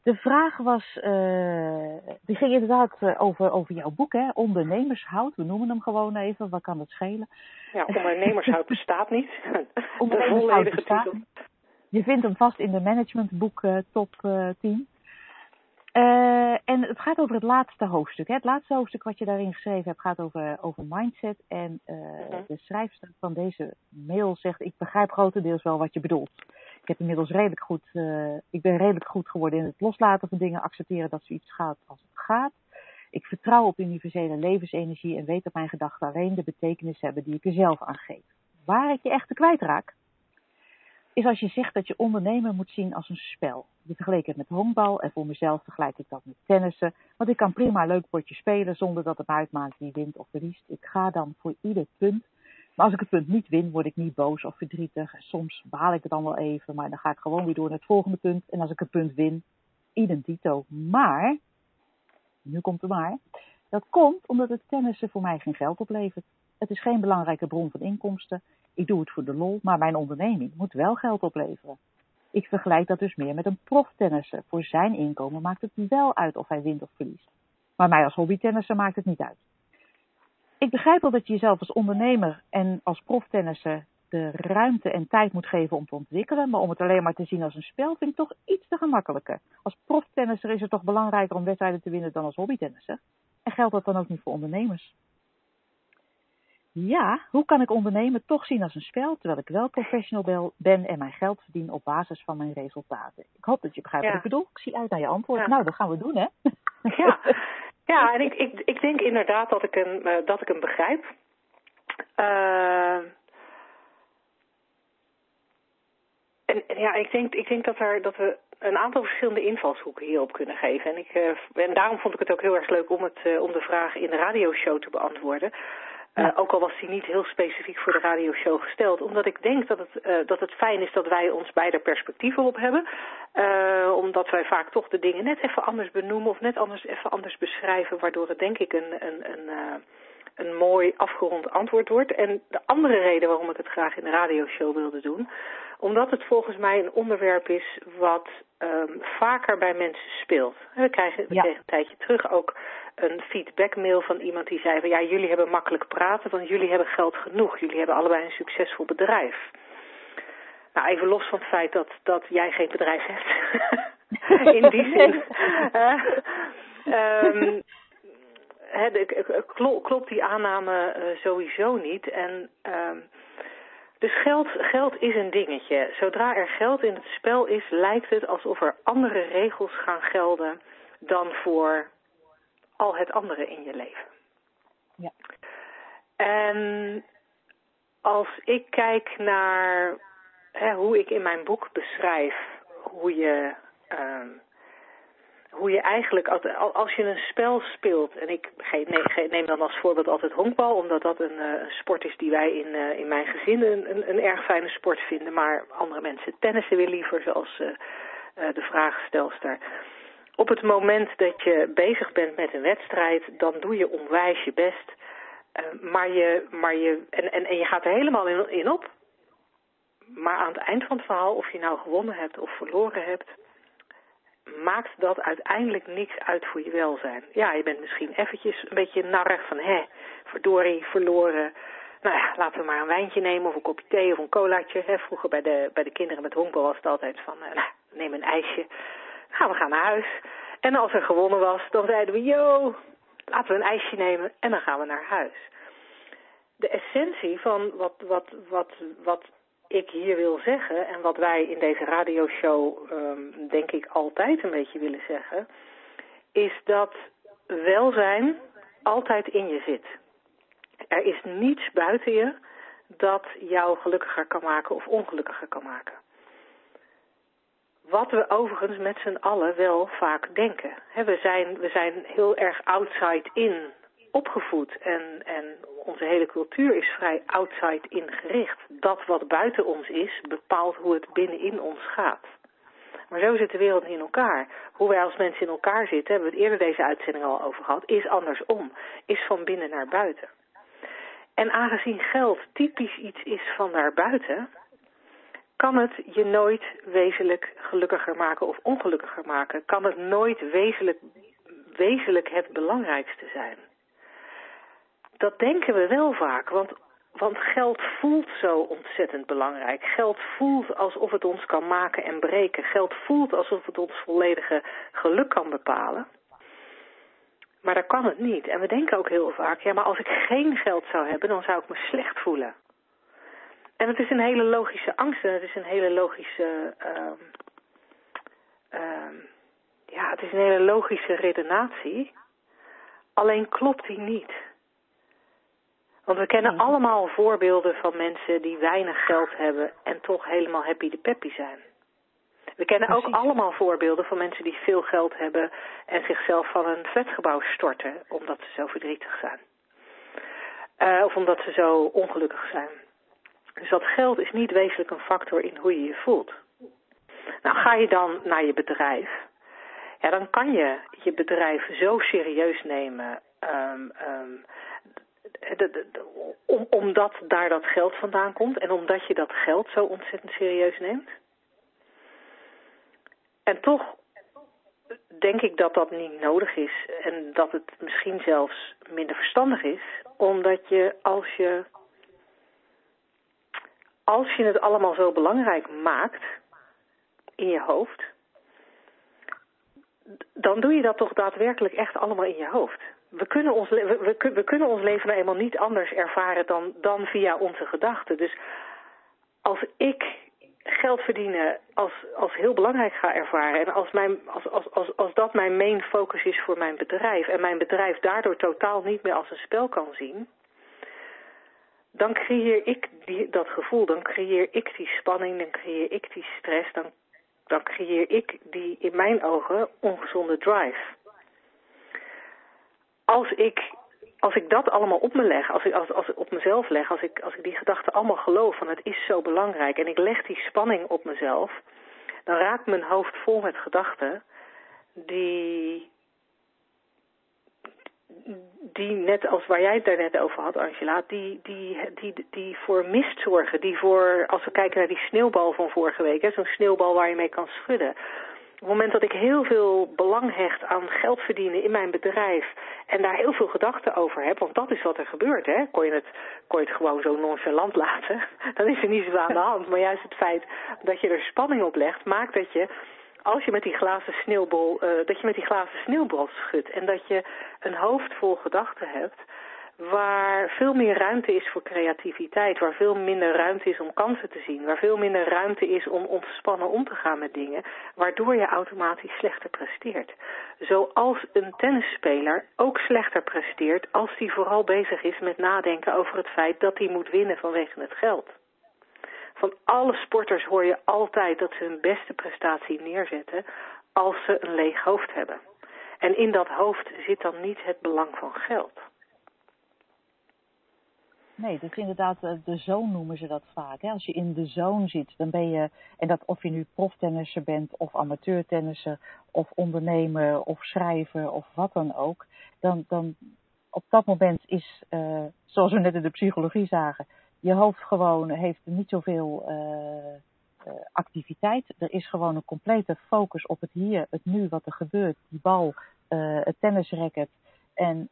De vraag was, uh, die ging inderdaad uh, over, over jouw boek, hè? Ondernemershout. We noemen hem gewoon even, wat kan het schelen? Ja, ondernemershout bestaat niet. ondernemershout bestaat niet. Je vindt hem vast in de managementboek uh, top 10. en het gaat over het laatste hoofdstuk. Hè? Het laatste hoofdstuk wat je daarin geschreven hebt gaat over, over mindset. En -huh. de schrijfster van deze mail zegt, ik begrijp grotendeels wel wat je bedoelt. Ik heb inmiddels redelijk goed, uh, ik ben redelijk goed geworden in het loslaten van dingen, accepteren dat zoiets gaat als het gaat. Ik vertrouw op universele levensenergie en weet dat mijn gedachten alleen de betekenis hebben die ik er zelf aan geef. Waar ik je echt te kwijtraak, is als je zegt dat je ondernemen moet zien als een spel. Je vergeleek het met honkbal en voor mezelf vergelijk ik dat met tennissen. Want ik kan prima een leuk potje spelen zonder dat het uitmaakt wie wint of verliest. Ik ga dan voor ieder punt. Maar als ik het punt niet win, word ik niet boos of verdrietig. Soms baal ik het dan wel even, maar dan ga ik gewoon weer door naar het volgende punt. En als ik een punt win, identito. Maar, nu komt het maar, dat komt omdat het tennissen voor mij geen geld oplevert. Het is geen belangrijke bron van inkomsten. Ik doe het voor de lol, maar mijn onderneming moet wel geld opleveren. Ik vergelijk dat dus meer met een proftennisser. Voor zijn inkomen maakt het wel uit of hij wint of verliest. Maar mij als hobbytennisser maakt het niet uit. Ik begrijp wel dat je jezelf als ondernemer en als proftennisser de ruimte en tijd moet geven om te ontwikkelen. Maar om het alleen maar te zien als een spel vind ik toch iets te gemakkelijker. Als proftennisser is het toch belangrijker om wedstrijden te winnen dan als hobbytennisser. En geldt dat dan ook niet voor ondernemers? Ja, hoe kan ik ondernemen toch zien als een spel, terwijl ik wel professional ben en mijn geld verdien op basis van mijn resultaten? Ik hoop dat je begrijpt wat ik bedoel. Ik zie uit naar je antwoord. Nou, dat gaan we doen, hè? Ja, ja en ik, ik, ik denk inderdaad dat ik hem, uh, dat ik hem begrijp. Uh, en ja, ik denk, ik denk dat, er, dat we een aantal verschillende invalshoeken hierop kunnen geven. En, ik, uh, en daarom vond ik het ook heel erg leuk om, het, om de vraag in de radioshow te beantwoorden. Uh, ook al was die niet heel specifiek voor de radioshow gesteld. Omdat ik denk dat het, uh, dat het fijn is dat wij ons beide perspectieven op hebben. Uh, omdat wij vaak toch de dingen net even anders benoemen of net anders even anders beschrijven. Waardoor het denk ik een, een, een, een mooi afgerond antwoord wordt. En de andere reden waarom ik het graag in de radioshow wilde doen. Omdat het volgens mij een onderwerp is wat um, vaker bij mensen speelt. We krijgen, we Ja. kregen een tijdje terug ook een feedbackmail van iemand die zei van ja, jullie hebben makkelijk praten, want jullie hebben geld genoeg. Jullie hebben allebei een succesvol bedrijf. Nou, even los van het feit dat, dat jij geen bedrijf hebt. In die zin. De- klo- klopt die aanname eh, sowieso niet. En ehm, dus geld, geld is een dingetje. Zodra er geld in het spel is, lijkt het alsof er andere regels gaan gelden dan voor al het andere in je leven. Ja. En als ik kijk naar hè, hoe ik in mijn boek beschrijf hoe je, ehm, hoe je eigenlijk, als- je een spel speelt, en ik neem dan als voorbeeld altijd honkbal, omdat dat een, eh, sport is die wij in, eh, in mijn gezin een, een, een erg fijne sport vinden, maar andere mensen tennissen weer liever, zoals eh, de vraagstelster. Op het moment dat je bezig bent met een wedstrijd, dan doe je onwijs je best. Eh, maar je, maar je, en, en, en je gaat er helemaal in, in op. Maar aan het eind van het verhaal, of je nou gewonnen hebt of verloren hebt, maakt dat uiteindelijk niks uit voor je welzijn. Ja, je bent misschien eventjes een beetje narrig van, hè, verdorie, verloren. Nou ja, laten we maar een wijntje nemen of een kopje thee of een colaatje. Hè. Vroeger bij de, bij de kinderen met honkbal was het altijd van, eh, nou, neem een ijsje. Gaan we gaan naar huis. En als er gewonnen was, dan zeiden we, yo, laten we een ijsje nemen en dan gaan we naar huis. De essentie van wat, wat, wat, wat ik hier wil zeggen en wat wij in deze radioshow um, denk ik altijd een beetje willen zeggen, is dat welzijn altijd in je zit. Er is niets buiten je dat jou gelukkiger kan maken of ongelukkiger kan maken. Wat we overigens met z'n allen wel vaak denken. we, zijn, we zijn heel erg outside-in opgevoed en, en onze hele cultuur is vrij outside-in gericht. Dat wat buiten ons is, bepaalt hoe het binnenin ons gaat. Maar zo zit de wereld in elkaar. Hoe wij als mensen in elkaar zitten, hebben we het eerder deze uitzending al over gehad, is andersom. Is van binnen naar buiten. En aangezien geld typisch iets is van daarbuiten, kan het je nooit wezenlijk gelukkiger maken of ongelukkiger maken. Kan het nooit wezenlijk, wezenlijk het belangrijkste zijn. Dat denken we wel vaak, want, want geld voelt zo ontzettend belangrijk. Geld voelt alsof het ons kan maken en breken. Geld voelt alsof het ons volledige geluk kan bepalen. Maar dat kan het niet. En we denken ook heel vaak, ja, maar als ik geen geld zou hebben, dan zou ik me slecht voelen. En het is een hele logische angst en het is een hele logische... ehm ehm ja, het is een hele logische redenatie. Alleen klopt die niet. Want we kennen allemaal voorbeelden van mensen die weinig geld hebben en toch helemaal happy de peppy zijn. We kennen ook allemaal voorbeelden van mensen die veel geld hebben en zichzelf van een flatgebouw storten omdat ze zo verdrietig zijn. Eh, of omdat ze zo ongelukkig zijn. Dus dat geld is niet wezenlijk een factor in hoe je je voelt. Nou, ga je dan naar je bedrijf, ja, dan kan je je bedrijf zo serieus nemen, ehm, ehm, om, omdat daar dat geld vandaan komt en omdat je dat geld zo ontzettend serieus neemt. En toch denk ik dat dat niet nodig is en dat het misschien zelfs minder verstandig is, omdat je als je als je het allemaal zo belangrijk maakt in je hoofd, dan doe je dat toch daadwerkelijk echt allemaal in je hoofd. We kunnen ons, we kunnen ons leven nou eenmaal niet anders ervaren dan, dan via onze gedachten. Dus als ik geld verdienen als, als heel belangrijk ga ervaren en als, mijn, als, als, als, als dat mijn main focus is voor mijn bedrijf en mijn bedrijf daardoor totaal niet meer als een spel kan zien, dan creëer ik die, dat gevoel, dan creëer ik die spanning, dan creëer ik die stress, dan, dan creëer ik die in mijn ogen ongezonde drive. Als ik, als ik dat allemaal op me leg, als ik, als, als ik op mezelf leg, als ik, als ik die gedachten allemaal geloof van het is zo belangrijk en ik leg die spanning op mezelf, dan raakt mijn hoofd vol met gedachten die, die net als waar jij het daarnet over had, Angela, die, die, die, die voor mist zorgen. Die voor, als we kijken naar die sneeuwbal van vorige week, zo'n sneeuwbal waar je mee kan schudden. Op het moment dat ik heel veel belang hecht aan geld verdienen in mijn bedrijf en daar heel veel gedachten over heb, want dat is wat er gebeurt, hè. Kon je het, kon je het gewoon zo nonchalant laten, dan is er niet zoveel aan de hand. Maar juist het feit dat je er spanning op legt, maakt dat je als je met die glazen sneeuwbal, eh, dat je met die glazen sneeuwbal schudt en dat je een hoofd vol gedachten hebt waar veel meer ruimte is voor creativiteit, waar veel minder ruimte is om kansen te zien, waar veel minder ruimte is om ontspannen om te gaan met dingen, waardoor je automatisch slechter presteert. Zoals een tennisspeler ook slechter presteert als hij vooral bezig is met nadenken over het feit dat hij moet winnen vanwege het geld. Van alle sporters hoor je altijd dat ze hun beste prestatie neerzetten als ze een leeg hoofd hebben. En in dat hoofd zit dan niet het belang van geld. Nee, dat is inderdaad eh, de zone noemen ze dat vaak. Hè? Als je in de zone zit, dan ben je, en dat of je nu proftennisser bent of amateurtennisser of ondernemer of schrijver of wat dan ook, dan, dan op dat moment is, uh, zoals we net in de psychologie zagen, je hoofd gewoon heeft niet zoveel uh, uh, activiteit. Er is gewoon een complete focus op het hier, het nu, wat er gebeurt, die bal, het tennisracket en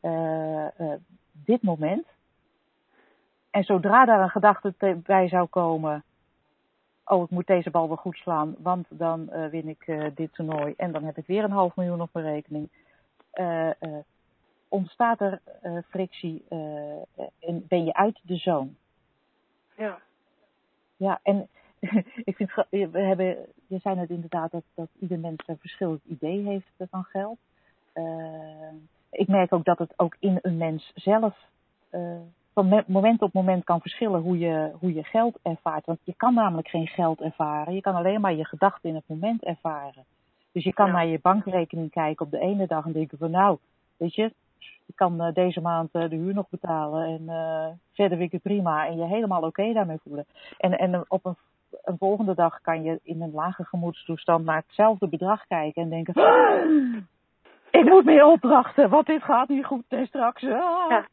dit moment. En zodra daar een gedachte bij zou komen, oh, ik moet deze bal wel goed slaan, want dan uh, win ik uh, dit toernooi en dan heb ik weer een half miljoen op mijn rekening. Uh, ontstaat er frictie en ben je uit de zone. Ja. Ja, en ik vind, we hebben, je zei net inderdaad dat, dat ieder mens een verschillend idee heeft van geld. ik merk ook dat het ook in een mens zelf van moment op moment kan verschillen hoe je, hoe je geld ervaart. Want je kan namelijk geen geld ervaren. Je kan alleen maar je gedachten in het moment ervaren. Dus je kan Ja. naar je bankrekening kijken op de ene dag en denken van nou, weet je, ik kan uh, deze maand uh, de huur nog betalen en uh, verder vind ik het prima en je helemaal oké okay daarmee voelen. En, en op een, een, volgende dag kan je in een lage gemoedstoestand naar hetzelfde bedrag kijken en denken, "Ah, ik moet meer opdrachten, want dit gaat niet goed en straks. ah." Ja.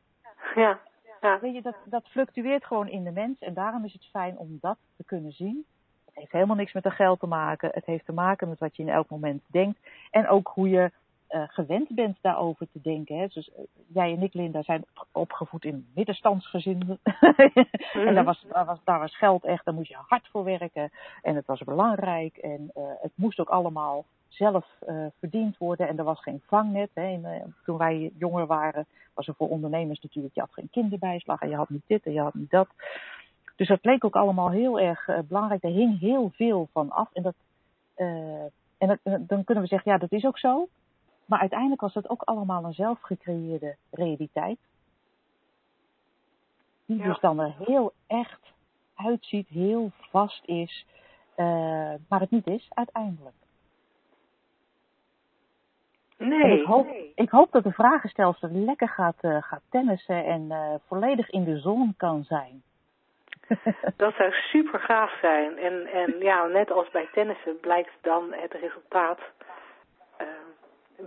Ja. Ja. Weet je, dat, dat fluctueert gewoon in de mens en daarom is het fijn om dat te kunnen zien. Het heeft helemaal niks met de geld te maken. Het heeft te maken met wat je in elk moment denkt. En ook hoe je uh, gewend bent daarover te denken. Hè. Dus uh, jij en ik, Linda, zijn opgevoed in middenstandsgezinnen. Mhm. en daar was, daar, was, daar was geld echt, daar moest je hard voor werken. En het was belangrijk. En uh, het moest ook allemaal zelf verdiend worden. En er was geen vangnet. Hè. En, toen wij jonger waren, was er voor ondernemers natuurlijk, je had geen kinderbijslag en je had niet dit en je had niet dat. Dus dat leek ook allemaal heel erg belangrijk. Er hing heel veel van af. En, dat, en dat, dan kunnen we zeggen, ja, dat is ook zo. Maar uiteindelijk was dat ook allemaal een zelfgecreëerde realiteit. Die ja. dus dan er heel echt uitziet, heel vast is. Uh, maar het niet is uiteindelijk. Nee. Ik hoop, ik hoop, dat de vragenstelster lekker gaat, uh, gaat tennissen en uh, volledig in de zon kan zijn. dat zou super gaaf zijn. En, en ja, net als bij tennissen blijkt dan het resultaat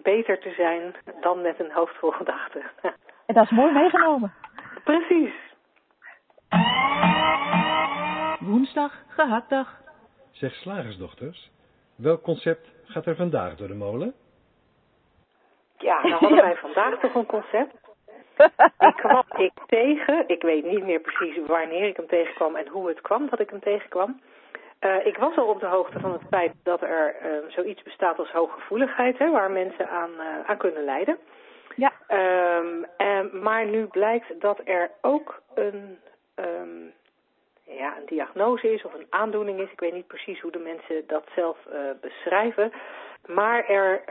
beter te zijn dan met een hoofd vol gedachten. en dat is mooi meegenomen. Precies. Woensdag, gehaktdag. Zeg slagersdochters, welk concept gaat er vandaag door de molen? Ja, nou hadden wij vandaag toch een concept. ik kwam ik tegen, ik weet niet meer precies wanneer ik hem tegenkwam en hoe het kwam dat ik hem tegenkwam. Uh, ik was al op de hoogte van het feit dat er uh, zoiets bestaat als hooggevoeligheid, hè, waar mensen aan, uh, aan kunnen lijden. Ja. Um, en, maar nu blijkt dat er ook een, um, ja, een diagnose is of een aandoening is. Ik weet niet precies hoe de mensen dat zelf beschrijven. Maar er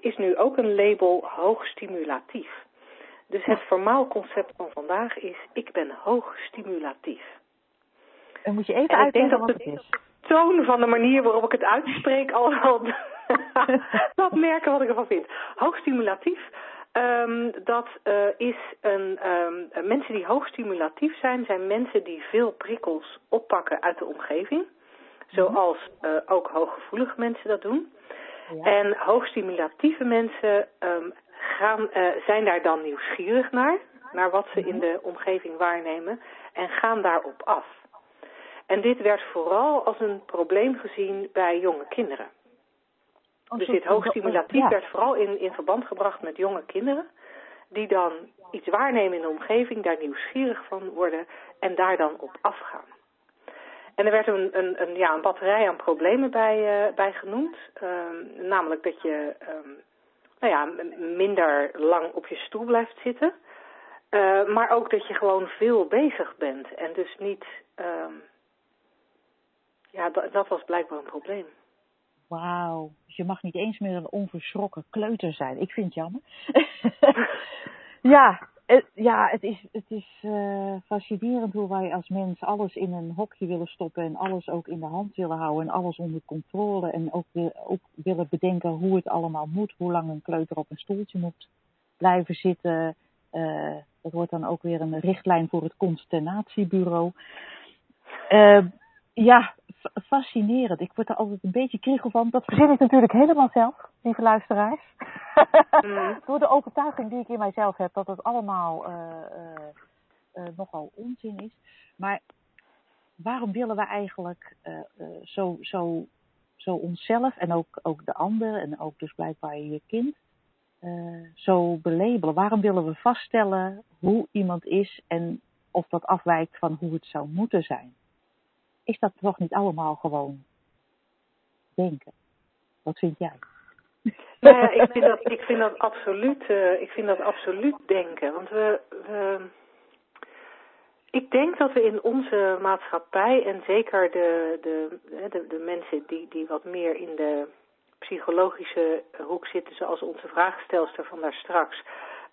is nu ook een label hoogstimulatief. Dus het formaal concept van vandaag is, ik ben hoogstimulatief. En moet je even uitleggen wat het is. De toon van de manier waarop ik het uitspreek al wel dat merken wat ik ervan vind. Hoogstimulatief, um, dat uh, is een, um, mensen die hoogstimulatief zijn, zijn mensen die veel prikkels oppakken uit de omgeving. Zoals uh, ook hooggevoelige mensen dat doen. Ja. En hoogstimulatieve mensen um, gaan, uh, zijn daar dan nieuwsgierig naar, naar wat ze in de omgeving waarnemen, en gaan daarop af. En dit werd vooral als een probleem gezien bij jonge kinderen. Oh, dus dit hoogstimulatief ja. werd vooral in, in verband gebracht met jonge kinderen, die dan iets waarnemen in de omgeving, daar nieuwsgierig van worden en daar dan op afgaan. En er werd een, een, een, ja, een batterij aan problemen bij, uh, bij genoemd. Um, namelijk dat je um, nou ja, minder lang op je stoel blijft zitten. Uh, maar ook dat je gewoon veel bezig bent. En dus niet... Um, ja, dat, dat was blijkbaar een probleem. Wauw. Dus je mag niet eens meer een onverschrokken kleuter zijn. Ik vind het jammer. ja, het, ja, het is, het is uh, fascinerend hoe wij als mens alles in een hokje willen stoppen en alles ook in de hand willen houden en alles onder controle en ook, ook willen bedenken hoe het allemaal moet, hoe lang een kleuter op een stoeltje moet blijven zitten. Uh, dat wordt dan ook weer een richtlijn voor het consternatiebureau. Uh, ja, fascinerend. Ik word er altijd een beetje kriegel van. Dat verzin ik natuurlijk helemaal zelf, lieve luisteraars. Mm. Door de overtuiging die ik in mijzelf heb dat het allemaal uh, uh, uh, nogal onzin is. Maar waarom willen we eigenlijk zo, zo, zo onszelf en ook, ook de ander en ook dus blijkbaar je kind zo belabelen? Waarom willen we vaststellen hoe iemand is en of dat afwijkt van hoe het zou moeten zijn? Is dat toch niet allemaal gewoon denken? Wat vind jij? Nou ja, ik vind dat, ik vind dat absoluut, uh, ik vind dat absoluut denken. Want we, we, ik denk dat we in onze maatschappij en zeker de, de, de, de mensen die, die wat meer in de psychologische hoek zitten, zoals onze vraagstelster van daar straks,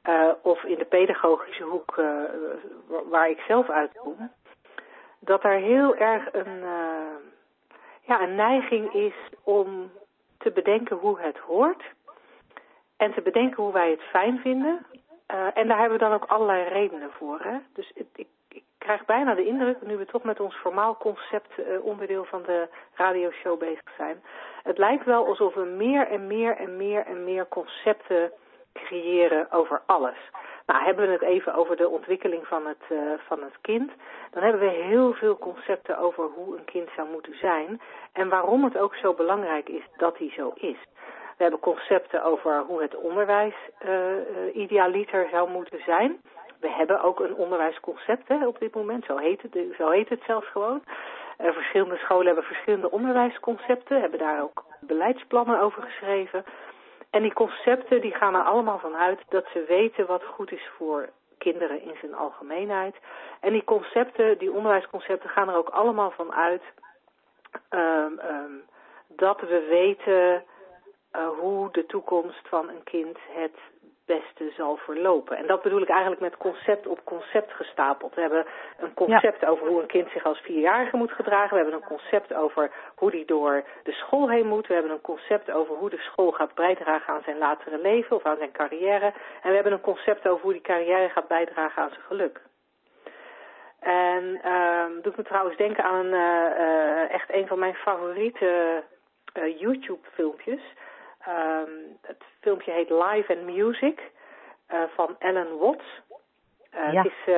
uh, of in de pedagogische hoek uh, waar ik zelf uitkom, dat er heel erg een, uh, ja, een neiging is om te bedenken hoe het hoort. En te bedenken hoe wij het fijn vinden. Uh, en daar hebben we dan ook allerlei redenen voor. Hè? Dus het, ik, ik krijg bijna de indruk, nu we toch met ons formaal concept uh, onderdeel van de radioshow bezig zijn. Het lijkt wel alsof we meer en meer en meer en meer concepten creëren over alles. Nou, hebben we het even over de ontwikkeling van het, uh, van het kind, dan hebben we heel veel concepten over hoe een kind zou moeten zijn en waarom het ook zo belangrijk is dat hij zo is. We hebben concepten over hoe het onderwijs uh, idealiter zou moeten zijn. We hebben ook een onderwijsconcept hè, op dit moment, zo heet het, zo heet het zelfs gewoon. Verschillende scholen hebben verschillende onderwijsconcepten, hebben daar ook beleidsplannen over geschreven. En die concepten die gaan er allemaal van uit dat ze weten wat goed is voor kinderen in zijn algemeenheid. En die concepten, die onderwijsconcepten, gaan er ook allemaal van uit um, um, dat we weten uh, hoe de toekomst van een kind het beste zal verlopen. En dat bedoel ik eigenlijk met concept op concept gestapeld. We hebben een concept ja. over hoe een kind zich als vierjarige moet gedragen. We hebben een concept over hoe die door de school heen moet. We hebben een concept over hoe de school gaat bijdragen aan zijn latere leven of aan zijn carrière. En we hebben een concept over hoe die carrière gaat bijdragen aan zijn geluk. En um, doet me trouwens denken aan uh, uh, echt een van mijn favoriete uh, YouTube filmpjes. Um, het filmpje heet Live and Music uh, van Ellen Watts. Uh, ja. het is, uh,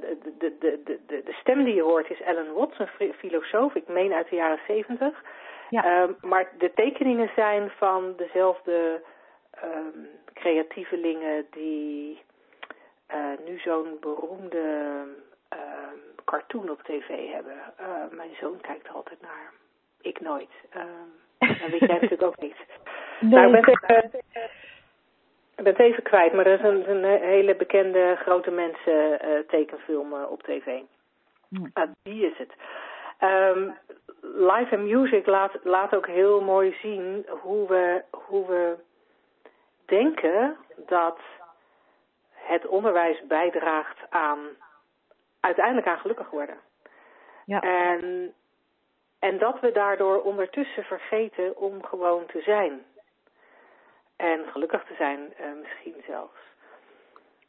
de, de, de, de, de stem die je hoort is Ellen Watts, een filosoof, ik meen uit de jaren zeventig. Ja. Um, maar de tekeningen zijn van dezelfde um, creatievelingen die nu zo'n beroemde cartoon op tv hebben. mijn zoon kijkt er altijd naar. Ik nooit. dat weet jij natuurlijk ook niet. Nou, ik ben het even, ik ben het even kwijt, maar er is een, een hele bekende grote mensen uh, tekenfilm uh, op tv. Uh, die is het. Um, live and Music laat, laat ook heel mooi zien hoe we, hoe we denken dat het onderwijs bijdraagt aan uiteindelijk aan gelukkig worden. Ja. En, en dat we daardoor ondertussen vergeten om gewoon te zijn. En gelukkig te zijn uh, misschien zelfs.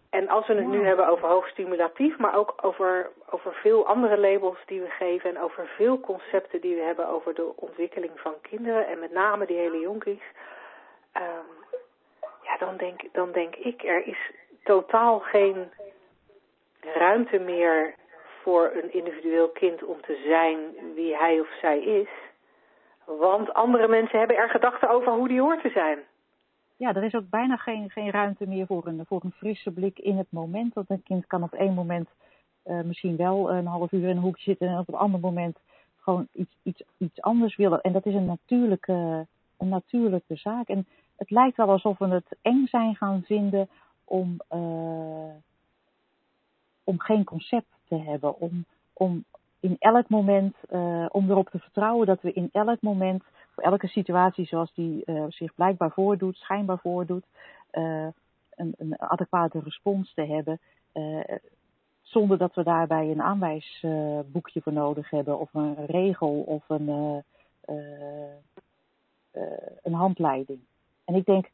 En als we het nu hebben over hoogstimulatief, maar ook over, over veel andere labels die we geven en over veel concepten die we hebben over de ontwikkeling van kinderen en met name die hele jonkies, um, ja, dan denk, dan denk ik, er is totaal geen ruimte meer voor een individueel kind om te zijn wie hij of zij is. Want andere mensen hebben er gedachten over hoe die hoort te zijn ja, er is ook bijna geen, geen ruimte meer voor een, voor een frisse blik in het moment. Want een kind kan op één moment uh, misschien wel een half uur in een hoekje zitten en op een ander moment gewoon iets, iets, iets anders willen. En dat is een natuurlijke, een natuurlijke zaak. En het lijkt wel alsof we het eng zijn gaan vinden om, uh, om geen concept te hebben. Om, om in elk moment, om erop te vertrouwen dat we in elk moment voor elke situatie zoals die uh, zich blijkbaar voordoet, schijnbaar voordoet, uh, een, een, adequate respons te hebben. Uh, zonder dat we daarbij een aanwijsboekje voor nodig hebben, of een regel of een, een handleiding. En ik denk,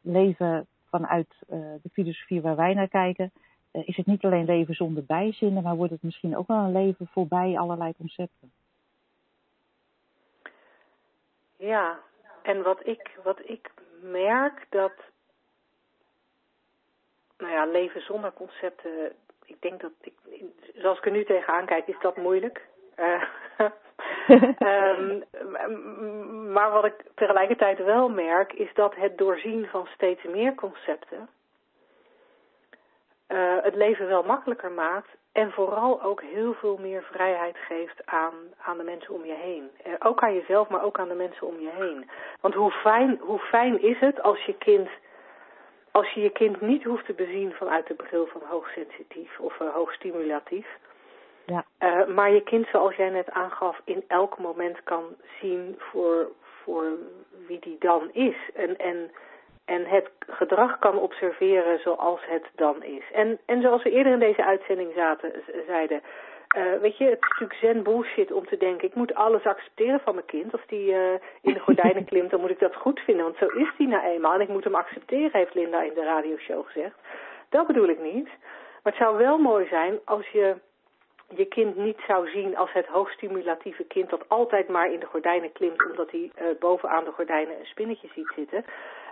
leven vanuit de filosofie waar wij naar kijken, is het niet alleen leven zonder bijzinnen, maar wordt het misschien ook wel een leven voorbij allerlei concepten. Ja, en wat ik, wat ik merk dat, nou ja, leven zonder concepten, ik denk dat, ik, zoals ik er nu tegenaan kijk, is dat moeilijk. Uh, um, maar wat ik tegelijkertijd wel merk, is dat het doorzien van steeds meer concepten uh, het leven wel makkelijker maakt en vooral ook heel veel meer vrijheid geeft aan, aan de mensen om je heen. Uh, ook aan jezelf, maar ook aan de mensen om je heen. Want hoe fijn, hoe fijn is het als je kind, als je je kind niet hoeft te bezien vanuit de bril van hoogsensitief of uh, hoogstimulatief. Ja. Uh, maar je kind, zoals jij net aangaf, in elk moment kan zien voor, voor wie die dan is. En, en en het gedrag kan observeren zoals het dan is. En, en zoals we eerder in deze uitzending zaten, zeiden, uh, weet je, het is natuurlijk zen bullshit om te denken, ik moet alles accepteren van mijn kind. Als die uh, in de gordijnen klimt, dan moet ik dat goed vinden, want zo is die nou eenmaal. En ik moet hem accepteren, heeft Linda in de radioshow gezegd. Dat bedoel ik niet. Maar het zou wel mooi zijn als je je kind niet zou zien als het hoogstimulatieve kind dat altijd maar in de gordijnen klimt omdat hij uh, bovenaan de gordijnen een spinnetje ziet zitten.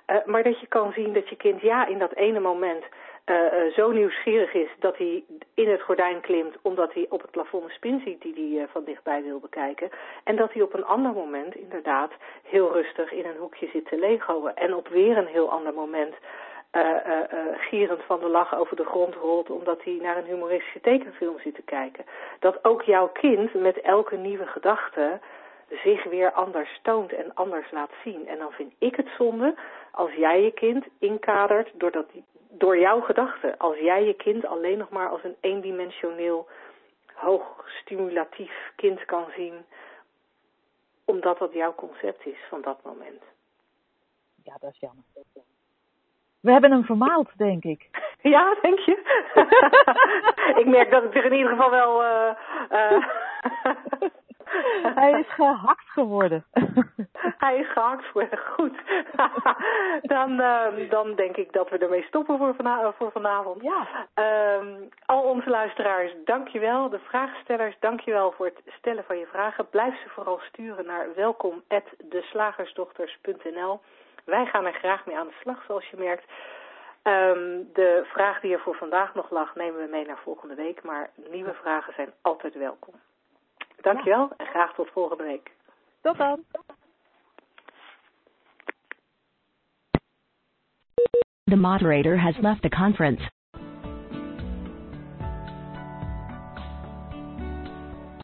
Uh, maar dat je kan zien dat je kind ja in dat ene moment uh, uh, zo nieuwsgierig is dat hij in het gordijn klimt omdat hij op het plafond een spin ziet die hij van dichtbij wil bekijken. En dat hij op een ander moment inderdaad heel rustig in een hoekje zit te legoen. En op weer een heel ander moment gierend van de lach over de grond rolt omdat hij naar een humoristische tekenfilm zit te kijken. Dat ook jouw kind met elke nieuwe gedachte zich weer anders toont en anders laat zien. En dan vind ik het zonde als jij je kind inkadert doordat, door jouw gedachten. Als jij je kind alleen nog maar als een eendimensioneel, hoog stimulatief kind kan zien, omdat dat jouw concept is van dat moment. Ja, dat is jammer. We hebben hem vermaald, denk ik. Ja, denk je? ik merk dat ik er in ieder geval wel. Uh, uh... Hij is gehakt geworden. Hij is gehakt geworden, goed. dan, uh, dan denk ik dat we ermee stoppen voor, vana voor vanavond. Ja. al onze luisteraars, dankjewel. De vraagstellers, dankjewel voor het stellen van je vragen. Blijf ze vooral sturen naar welkom@deslagersdochters.nl. Wij gaan er graag mee aan de slag, zoals je merkt. Um, de vraag die er voor vandaag nog lag, nemen we mee naar volgende week. Maar nieuwe vragen zijn altijd welkom. Dankjewel en graag tot volgende week. Tot dan. The moderator has left the conference.